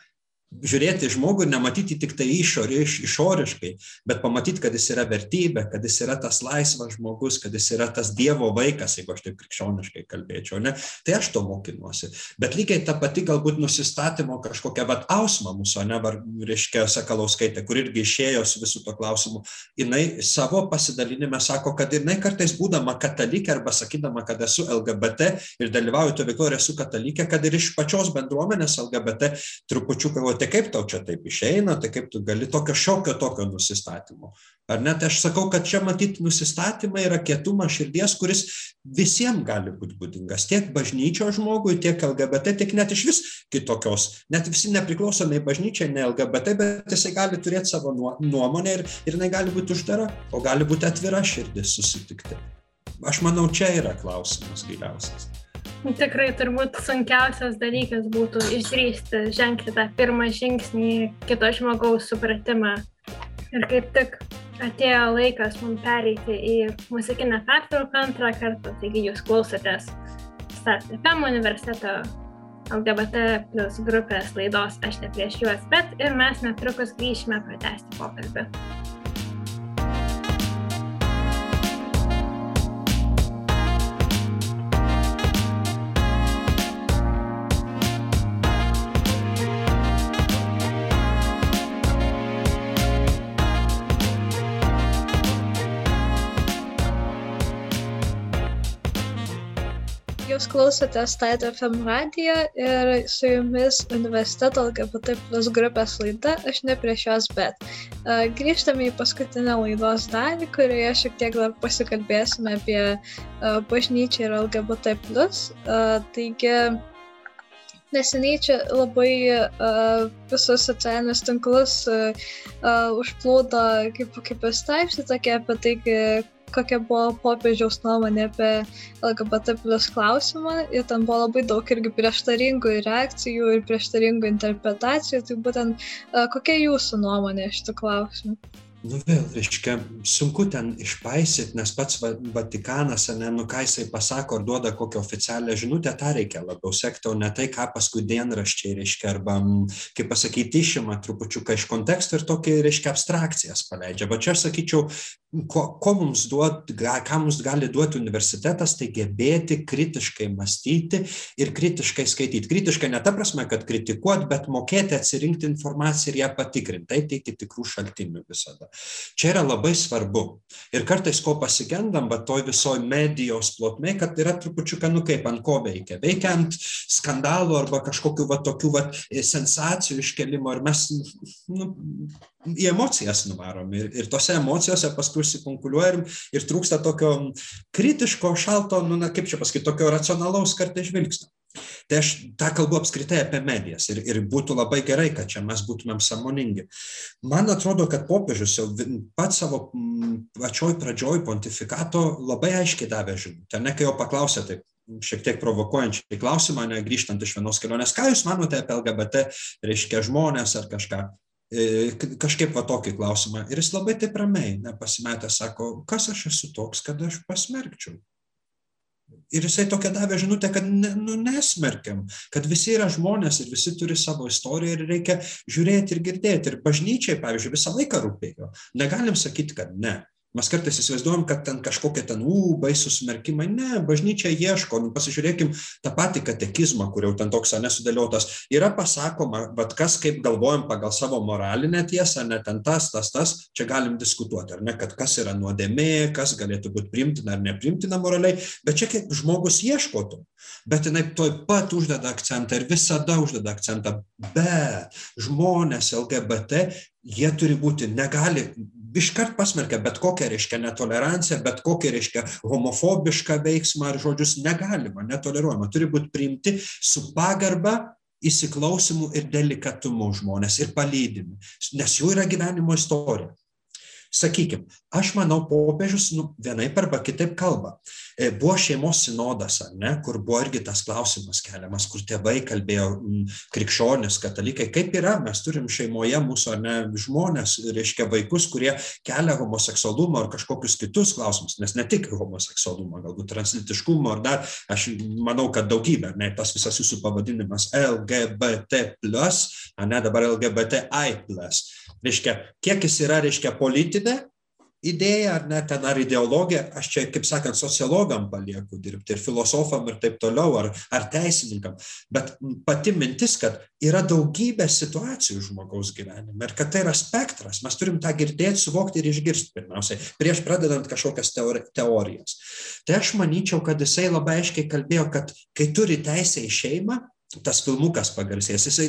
žiūrėti žmogų ir nematyti tik tai išorė, iš, išoriškai, bet pamatyti, kad jis yra vertybė, kad jis yra tas laisvas žmogus, kad jis yra tas Dievo vaikas, jeigu aš taip krikščioniškai kalbėčiau, ne? tai aš to mokinuosi. Bet lygiai ta pati galbūt nusistatymo kažkokia, vad, ausma mūsų, ne, var, reiškia, Sakalauskaitė, kur irgi išėjo su visų to klausimu, jinai savo pasidalinime sako, kad jinai kartais būdama katalikė arba sakydama, kad esu LGBT ir dalyvauju to veikloje ir esu katalikė, kad ir iš pačios bendruomenės LGBT trupučiuką tai kaip tau čia taip išeina, tai kaip tu gali tokio šiokio tokio nusistatymo. Ar net aš sakau, kad čia matyti nusistatymai yra kietumas širdies, kuris visiems gali būti būdingas. Tiek bažnyčio žmogui, tiek LGBT, tiek net iš vis kitokios. Net visi nepriklausomai bažnyčiai, ne LGBT, bet jisai gali turėti savo nuomonę ir, ir jinai gali būti uždara, o gali būti atvira širdis susitikti. Aš manau, čia yra klausimas giliausias. Tikrai turbūt sunkiausias dalykas būtų išdrysti, žengti tą pirmą žingsnį kito žmogaus supratimą. Ir kaip tik atėjo laikas mums pereiti į muzikinę pertrauką antrą kartą, taigi jūs klausotės StartFM universiteto LGBT plus grupės laidos Aš ne prieš juos, bet ir mes netrukus grįšime pratesti pokalbį. Jūs klausote State FM radiją ir su jumis universiteto LGBT plus grupės laida Aš ne prieš jos, bet. Grįžtame į paskutinę laidos dalį, kurioje šiek tiek dar pasikalbėsime apie bažnyčią ir LGBT. Uh, taigi, neseniai čia labai uh, visus socialinius tinklus uh, uh, užplūdo kaip, kaip straipsnį tokie apie tai, kokia buvo popiežiaus nuomonė apie LGBT plus klausimą ir ten buvo labai daug irgi prieštaringų reakcijų ir prieštaringų interpretacijų, tai būtent kokia jūsų nuomonė šitų klausimų? Nu vėl reiškia sunku ten išpaisyt nes pats va vatikanas ane nu ką jisai pasako ar duoda kokią oficialią žinutę tą reikia labiau sekti o ne tai ką paskui dienraščiai reiškia arba kaip pasakyt išima trupučiuką iš konteksto ir tokį reiškia abstrakcijas paleidžia. Va čia aš sakyčiau ko ko mums duot ką mums gali duoti universitetas tai gebėti kritiškai mąstyti ir kritiškai skaityt kritiškai ne ta prasme kad kritikuot bet mokėti atsirinkti informaciją ir ją patikrint. Eiti iki tikrų šaltinių visada Čia yra labai svarbu. Ir kartais ko pasigendam, bet toj visoj medijos plotmė, kad yra trupučiuką, nu kaip ant ko veikia. Veikia ant skandalų arba kažkokių va, tokių va, sensacijų iškelimo ir mes nu, į emocijas nuvarom. Ir, ir tose emocijose paskui užsikonkuliuojam ir trūksta tokio kritiško, šalto, nu, na, kaip čia pasakyti, tokio racionalaus kartais žvilgsnio. Tai aš tą kalbu apskritai apie medijas ir, ir būtų labai gerai, kad čia mes būtumėm samoningi. Man atrodo, kad popiežius jau pats savo pačioj pradžioj pontifikato labai aiškiai davė žinutę. Ne, kai jo paklausė taip šiek tiek provokuojančiai klausimą, ne grįžtant iš vienos kelionės, ką Jūs manote apie LGBT, reiškia žmonės ar kažką. E, kažkaip va tokį klausimą. Ir jis labai taip ramiai, nepasimetę, sako, kas aš esu toks, kad aš pasmerkčiau ir jisai tokią davė žinutę, kad ne, nu, nesmerkiam, kad visi yra žmonės ir visi turi savo istoriją ir reikia žiūrėti ir girdėti. Ir bažnyčiai, pavyzdžiui, visą laiką rūpėjo. Negalim sakyti, kad ne. Mes kartais įsivaizduojam, kad ten kažkokie ten, ū, baisūs smerkimai. Ne, bažnyčia ieško. Nu, pasižiūrėkim tą patį katekizmą, kur jau ten toks nesudėliotas. Yra pasakoma, bet kas kaip galvojam pagal savo moralinę tiesą, ne ten tas, tas, tas, čia galim diskutuoti, ar ne, kad kas yra nuodėmė, kas galėtų būti primtina ar neprimtina moraliai, bet čia kaip žmogus ieškotų. Bet jinai toj pat uždeda akcentą ir visada uždeda akcentą. Bet žmonės LGBT jie turi būti, negali iškart pasmerkia bet kokią, reiškia, netoleranciją, bet kokią, reiškia, homofobišką veiksmą ar žodžius negalima, netoleruojama. Turi būti priimti su pagarba įsiklausimu ir delikatumu žmonės ir palydimi, nes jų yra gyvenimo istorija. Sakykime, aš manau, popiežius nu, vienaip arba kitaip kalba. E, buvo šeimos sinodas, ne, kur buvo irgi tas klausimas keliamas, kur tėvai kalbėjo m, krikščionis, katalikai, kaip yra, mes turim šeimoje mūsų ne, žmonės, reiškia vaikus, kurie kelia homoseksualumą ar kažkokius kitus klausimus, nes ne tik homoseksualumą, galbūt translitiškumą ar dar, aš manau, kad daugybė, ne, tas visas jūsų pavadinimas LGBT, ne dabar LGBTI, reiškia, kiek jis yra, reiškia, politinė idėja ar ne ten ar ideologija, aš čia, kaip sakant, sociologam palieku dirbti ir filosofam ir taip toliau, ar, ar teisininkam, bet pati mintis, kad yra daugybė situacijų žmogaus gyvenime ir kad tai yra spektras, mes turim tą girdėti, suvokti ir išgirsti pirmiausiai, prieš pradedant kažkokias teori teorijas. Tai aš manyčiau, kad jisai labai aiškiai kalbėjo, kad kai turi teisę į šeimą, tas filmukas pagarsėjęs, jisai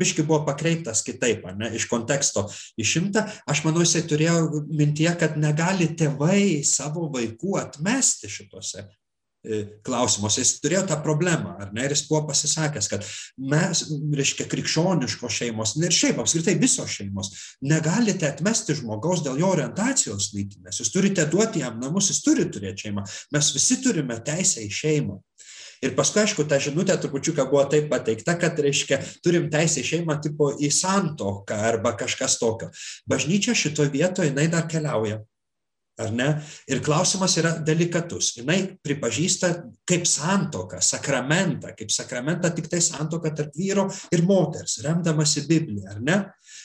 biški buvo pakreiptas kitaip, ne, iš konteksto išimta, aš manau, jisai turėjo mintie, kad negali tėvai savo vaikų atmesti šituose e, klausimuose. Jis turėjo tą problemą, ar ne, ir jis buvo pasisakęs, kad mes, reiškia, krikščioniškos šeimos, ir šiaip apskritai visos šeimos, negalite atmesti žmogaus dėl jo orientacijos lytinės, jūs turite duoti jam namus, jis turi turėti šeimą, mes visi turime teisę į šeimą. Ir paskui, aišku, ta žinutė trupučiuką buvo taip pateikta, kad, reiškia, turim teisę į šeimą tipo į santoką arba kažkas tokio. Bažnyčia šitoje vietoje, jinai dar keliauja. Ar ne? Ir klausimas yra delikatus. Jis pripažįsta kaip santoką, sakramentą, kaip sakramentą tik tai santoką tarp vyro ir moters, remdamasi Bibliją, ar ne?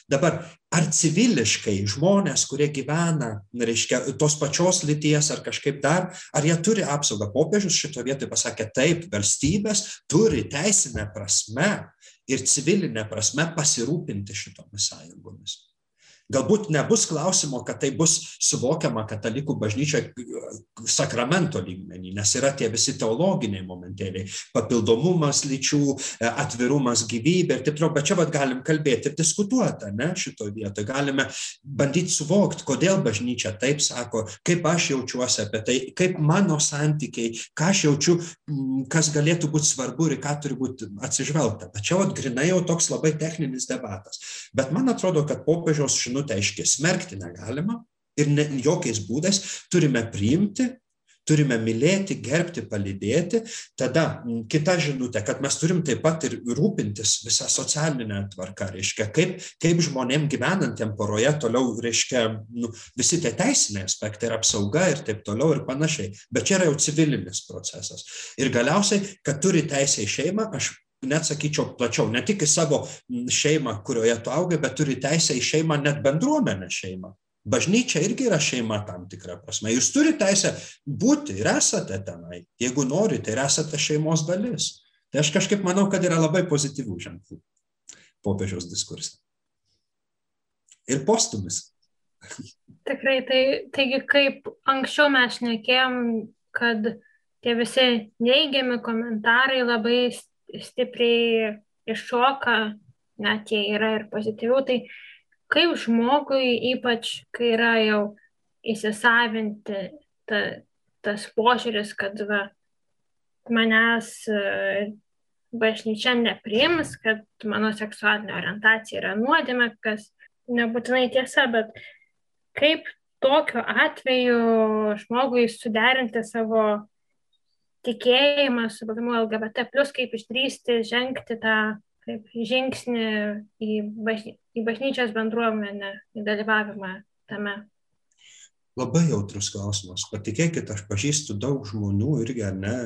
Dabar, ar civiliškai žmonės, kurie gyvena, reiškia, tos pačios lyties ar kažkaip dar, ar jie turi apsaugą? Popiežius šito vietoje pasakė taip, valstybės turi teisinę prasme ir civilinę prasme pasirūpinti šitomis sąjungomis. Galbūt nebus klausimo, kad tai bus suvokiama katalikų bažnyčioje sakramento lygmenį, nes yra tie visi teologiniai momentėliai - papildomumas lyčių, e, atvirumas gyvybė ir taip toliau, bet čia vad galim kalbėti ir diskutuoti, ne, šitoje vietoje. Galime bandyti suvokti, kodėl bažnyčia taip sako, kaip aš jaučiuosi apie tai, kaip mano santykiai, ką aš jaučiu, kas galėtų būti svarbu ir ką turi būti atsižvelgta. Tačiau grinai jau toks labai techninis debatas. Bet man atrodo, kad popiežiaus žinutė žinutę aiškiai smerkti negalima ir ne, jokiais būdais turime priimti, turime mylėti, gerbti, palydėti. Tada kita žinutė, kad mes turim taip pat ir rūpintis visą socialinę tvarką, reiškia, kaip, kaip žmonėm gyvenantiem poroje toliau, reiškia, nu, visi tie teisiniai aspektai ir apsauga ir taip toliau ir panašiai. Bet čia yra jau civilinis procesas. Ir galiausiai, kad turi teisę į šeimą, aš net sakyčiau plačiau, ne tik į savo šeimą, kurioje tu augai, bet turi teisę į šeimą, net bendruomenę šeimą. Bažnyčia irgi yra šeima tam tikrą prasme. Jūs turite teisę būti ir esate tenai. Jeigu norite ir esate šeimos dalis. Tai aš kažkaip manau, kad yra labai pozityvų ženklų popiežiaus diskursė. Ir postumis. Tikrai, tai, taigi kaip anksčiau mes šnekėjom, kad tie visi neigiami komentarai labai stipriai iššoka, net jie yra ir pozityvių, tai kaip žmogui, ypač kai yra jau įsisavinti ta, tas požiūris, kad va, manęs e, bažnyčia nepriims, kad mano seksualinė orientacija yra nuodėmė, kas nebūtinai tiesa, bet kaip tokiu atveju žmogui suderinti savo tikėjimą su buvimu LGBT, plus kaip išdrysti žengti tą kaip žingsnį į, bažny, į bažnyčios bendruomenę, į dalyvavimą tame. Labai jautrus klausimas. Patikėkit, aš pažįstu daug žmonių irgi, ne,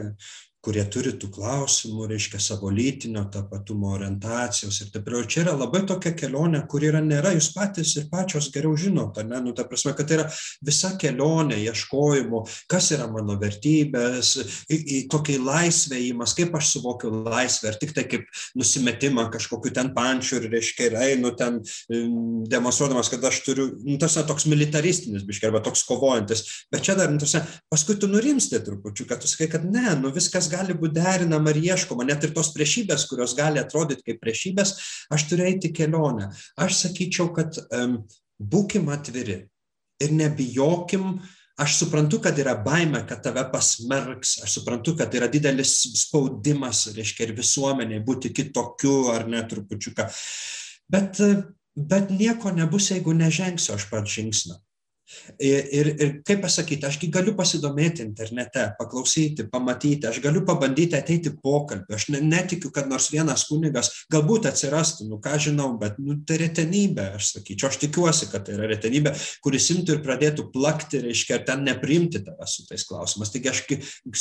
kurie turi tų klausimų, reiškia savo lytinio tapatumo, orientacijos ir taip toliau. Čia yra labai tokia kelionė, kur yra nėra, jūs patys ir pačios geriau žinote, ne, nu, ta prasme, kad tai yra visa kelionė ieškojimo, kas yra mano vertybės, į, į tokį laisvę įimas, kaip aš suvokiu laisvę, ar tik tai kaip nusimetimą kažkokiu ten pančiu ir, reiškia, ir einu ten demonstruodamas, kad aš turiu, nu, tas yra toks militaristinis, biškai, arba toks kovojantis, bet čia dar, nu, tas, paskui tu nurimsti trupučiu, kad tu sakai, kad ne, nu viskas gali būti derinama ir ieškoma, net ir tos priešybės, kurios gali atrodyti kaip priešybės, aš turiu eiti kelionę. Aš sakyčiau, kad um, būkim atviri. ir nebijokim aš suprantu kad yra baimė kad tave pasmerks aš suprantu kad yra didelis spaudimas reiškia ir visuomenei būti kitokiu ar ne trupučiuką bet bet nieko nebus jeigu nežengsiu aš pats žingsnio Ir, ir, ir kaip pasakyti, ašgi galiu pasidomėti internete, paklausyti, pamatyti, aš galiu pabandyti ateiti pokalbį, aš ne, netikiu, kad nors vienas kunigas galbūt atsirastų, nu ką žinau, bet nu, tai retenybė, aš sakyčiau, aš tikiuosi, kad tai yra retenybė, kuris imtų ir pradėtų plakti, reiškia, ar ten nepriimti tave su tais klausimais. Taigi aš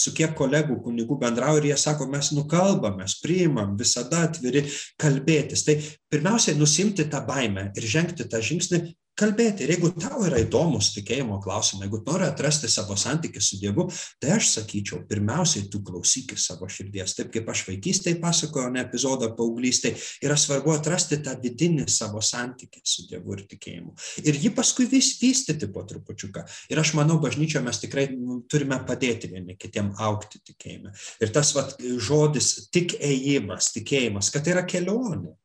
su kiek kolegų kunigų bendrauju ir jie sako, mes nukalbam, mes priimam, visada atviri kalbėtis. Tai pirmiausiai nusimti tą baimę ir žengti tą žingsnį kalbėti. Ir jeigu tau yra įdomus tikėjimo klausimai, jeigu nori atrasti savo santykį su Dievu, tai aš sakyčiau, pirmiausiai tu klausykis savo širdies. Taip kaip aš vaikystėje pasakoju, ne epizodą paauglystėje, yra svarbu atrasti tą vidinį savo santykį su Dievu ir tikėjimu. Ir jį paskui vis vystyti po trupučiuką. Ir aš manau, bažnyčioje mes tikrai nu, turime padėti vieni kitiem aukti tikėjime. Ir tas vat, žodis tik ėjimas, tikėjimas, kad tai yra kelionė.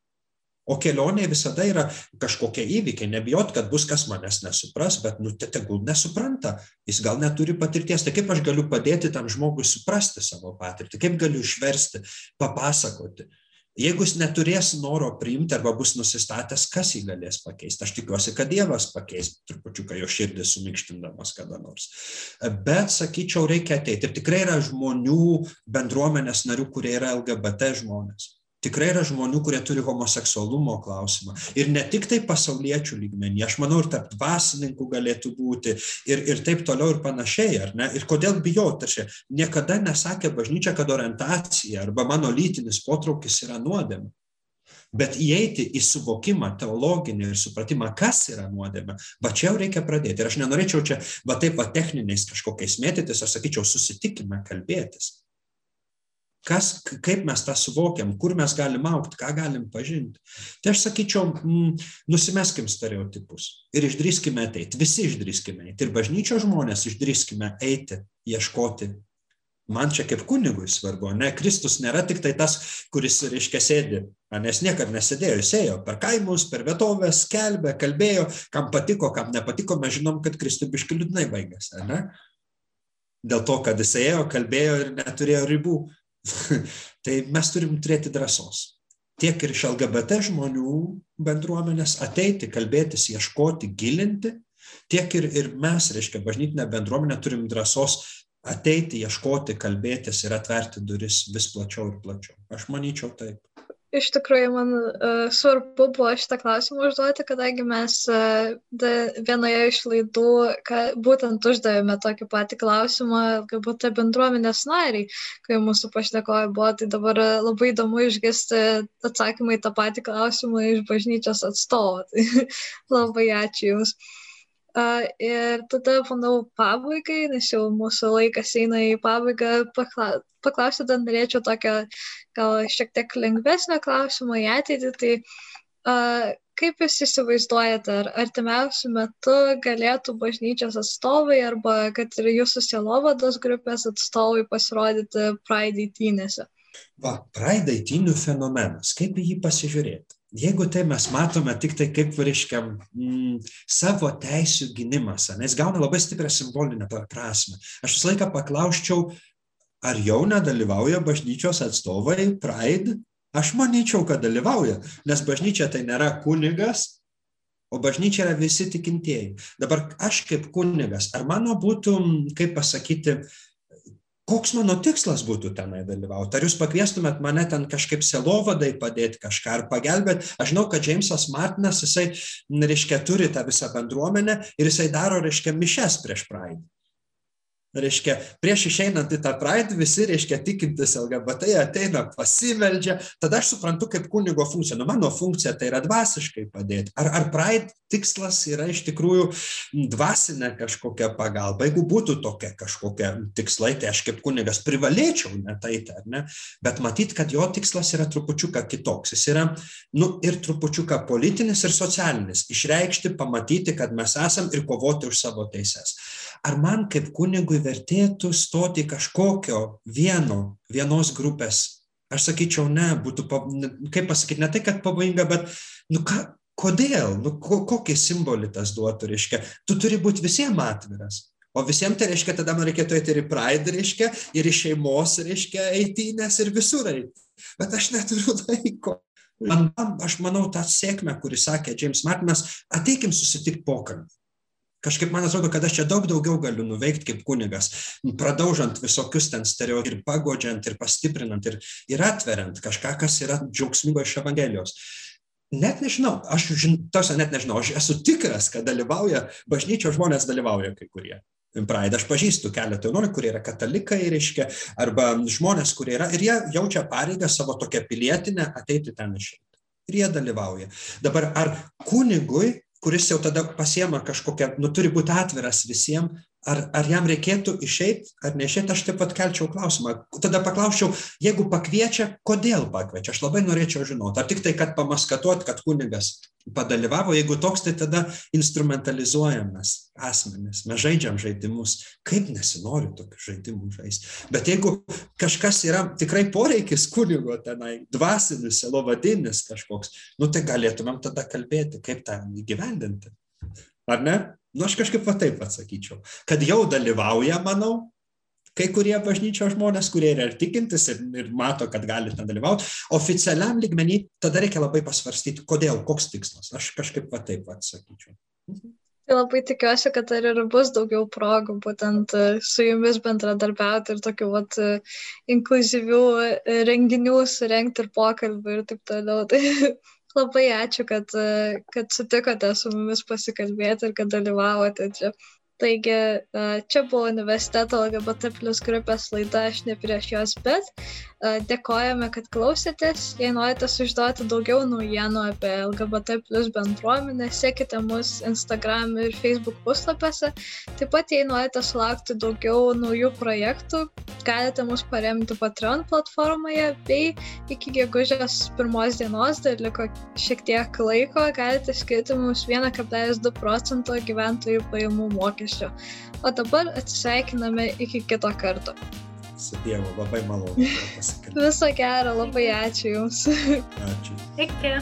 O kelionė visada yra kažkokie įvykiai, nebijot, kad bus kas manęs nesupras, bet nu, tegul nesupranta, jis gal neturi patirties. Tai kaip aš galiu padėti tam žmogui suprasti savo patirtį, kaip galiu išversti, papasakoti. Jeigu jis neturės noro priimti arba bus nusistatęs, kas jį galės pakeisti. Aš tikiuosi, kad Dievas pakeis trupučiuką jo širdį sumikštindamas kada nors. Bet, sakyčiau, reikia ateiti. Ir tikrai yra žmonių, bendruomenės narių, kurie yra LGBT žmonės tikrai yra žmonių kurie turi homoseksualumo klausimą. Ir ne tiktai pasauliečių lygmeny aš manau ir tarp dvasininkų galėtų būti ir ir taip toliau ir panašiai ar ne? Ir kodėl bijot tai čia niekada nesakė bažnyčia kad orientacija arba mano lytinis potraukis yra nuodėmė. Bet įeiti į suvokimą teologinį ir supratimą, kas yra nuodėmė, va čia jau reikia pradėti. Ir aš nenorėčiau čia, va taip, va techniniais kažkokiais mėtytis, aš sakyčiau, susitikime kalbėtis kas kaip mes tą suvokiam kur mes galim augt ką galim pažint tai aš sakyčiau mm, nusimeskim stereotipus ir išdrįskime ateit. Visi išdrįskime eit ir bažnyčios žmonės išdrįskime eiti ieškoti. Man čia kaip kunigui svarbu ne? Kristus nėra tiktai tas kuris reiškia sėdi nes niekad nesėdėjo jis ėjo per kaimus per vietoves skelbė kalbėjo. Kam patiko kam nepatiko mes žinom kad kristui biškį liūdnai baigėsi ane dėl to kad jis ėjo kalbėjo ir neturėjo ribų tai mes turim turėti drąsos. Tiek ir iš LGBT žmonių bendruomenės ateiti, kalbėtis, ieškoti, gilinti, tiek ir, ir mes, reiškia, bažnytinė bendruomenė turim drąsos ateiti, ieškoti, kalbėtis ir atverti duris vis plačiau ir plačiau. Aš manyčiau taip. Iš tikrųjų, man uh, svarbu buvo šitą klausimą užduoti, kadangi mes uh, da, vienoje iš laidų ka, būtent uždavėme tokį patį klausimą, galbūt tai bendruomenės nariai, kai mūsų pašnekoja buvo, tai dabar labai įdomu išgirsti atsakymą į tą patį klausimą iš bažnyčios atstovo. Tai labai ačiū Jums. Uh, ir tada, manau, pabaigai, nes jau mūsų laikas eina į pabaigą, pakla paklausti dar norėčiau tokio gal šiek tiek lengvesnio klausimo į ateitį. Tai uh, kaip Jūs įsivaizduojate, ar artimiausių metų galėtų bažnyčios atstovai arba kad ir Jūsų sielovados grupės atstovai pasirodyti Pride įtynėse? Va, Pride įtynių fenomenas, kaip į jį pasižiūrėti? Jeigu tai mes matome tik tai kaip, reiškia, mm, savo teisų gynimas, nes gauna labai stiprią simbolinę prasme. Aš visą laiką paklausčiau, ar jau nedalyvauja bažnyčios atstovai Pride? Aš manyčiau, kad dalyvauja, nes bažnyčia tai nėra kunigas, o bažnyčia yra visi tikintieji. Dabar aš kaip kunigas, ar mano būtų, kaip pasakyti, koks mano tikslas būtų tenai dalyvauti? Ar jūs pakviestumėt mane ten kažkaip selovadai padėti kažką ar pagelbėti? Aš žinau, kad Džeimsas Martinas, jisai, reiškia, turi tą visą bendruomenę ir jisai daro, reiškia, mišes prieš Pride reiškia prieš išeinant į tą praeitį visi reiškia tikintys lgbt ateina pasimeldžia. Tada aš suprantu kaip kunigo funkciją nu mano funkcija tai yra dvasiškai padėti. Ar ar praid tikslas yra iš tikrųjų dvasinė kažkokia pagalba? Jeigu būtų tokia kažkokia tikslai tai aš kaip kunigas privalėčiau net eiti ar ne? Bet matyt kad jo tikslas yra trupučiuką kitoks. Jis yra nu ir trupučiuką politinis ir socialinis. Išreikšti pamatyti kad mes esam ir kovoti už savo teises. Ar man kaip kunigui vertėtų stoti kažkokio vieno, vienos grupės? Aš sakyčiau, ne, būtų, kaip pasakyti, ne tai, kad pavojinga, bet, nu ką, kodėl, nu, ko, kokį simbolį tas duotų, reiškia, tu turi būti visiems atviras. O visiems tai reiškia, tada man reikėtų eiti ir į Pride, reiškia, ir į šeimos, reiškia, eitynės ir visur eiti. Bet aš neturiu laiko. Man, aš manau, tą sėkmę, kurį sakė James Martinas, ateikim susitikti pokalbį. Kažkaip man atrodo, kad aš čia daug daugiau galiu nuveikti kaip kunigas, pradaužant visokius ten stereotipus ir pagodžiant ir pastiprinant ir, ir atveriant kažką, kas yra džiaugsmingo iš Evangelijos. Net nežinau, aš tose net nežinau, aš esu tikras, kad dalyvauja, bažnyčios žmonės dalyvauja kai kurie. Pride. Aš pažįstu keletą jaunuolių, kurie yra katalikai, reiškia, arba žmonės, kurie yra, ir jie jaučia pareigą savo tokią pilietinę ateiti ten išeiti. Ir jie dalyvauja. Dabar ar kunigui, kuris jau tada pasiema kažkokią, nu turi būti atviras visiems, ar, ar jam reikėtų išeiti ar neišeiti, aš taip pat kelčiau klausimą. Tada paklausčiau, jeigu pakviečia, kodėl pakviečia, aš labai norėčiau žinoti. Ar tik tai, kad pamaskatuot, kad kunigas padalyvavo, jeigu toks, tai tada instrumentalizuojam mes asmenis, mes žaidžiam žaidimus, kaip nesinori tokių žaidimų žaisti. Bet jeigu kažkas yra tikrai poreikis kunigo tenai, dvasinis, selovadinis kažkoks, nu tai galėtumėm tada kalbėti, kaip tą įgyvendinti. Ar ne? Nu, aš kažkaip va taip atsakyčiau, kad jau dalyvauja, manau, kai kurie bažnyčios žmonės, kurie yra ir tikintis ir, ir mato, kad gali ten dalyvauti, oficialiam lygmenį tada reikia labai pasvarstyti, kodėl, koks tikslas. Aš kažkaip va taip atsakyčiau. Tai labai tikiuosi, kad dar ir bus daugiau progų būtent e, su jumis bendradarbiauti ir tokių vat, e, inkluzyvių e, renginių surenkti ir pokalbių ir taip toliau. Tai labai ačiū, kad, kad sutikote su mumis pasikalbėti ir kad dalyvavote čia. Taigi čia buvo universiteto LGBT plus grupės laida Aš ne prieš jos, bet dėkojame, kad klausėtės. Jei norite sužinoti daugiau naujienų apie LGBT plus bendruomenę, sekite mus Instagram ir Facebook puslapiuose. Taip pat, jei norite sulaukti daugiau naujų projektų, galite mus paremti Patreon platformoje bei iki gegužės pirmos dienos, dar liko šiek tiek laiko, galite skirti mums 1,2 procento gyventojų pajamų mokesčių mokesčio. O dabar atsisveikiname iki kito karto. Su Dievu, labai malonu pasikalbėti. Viso gero, labai ačiū Jums. Ačiū. Iki.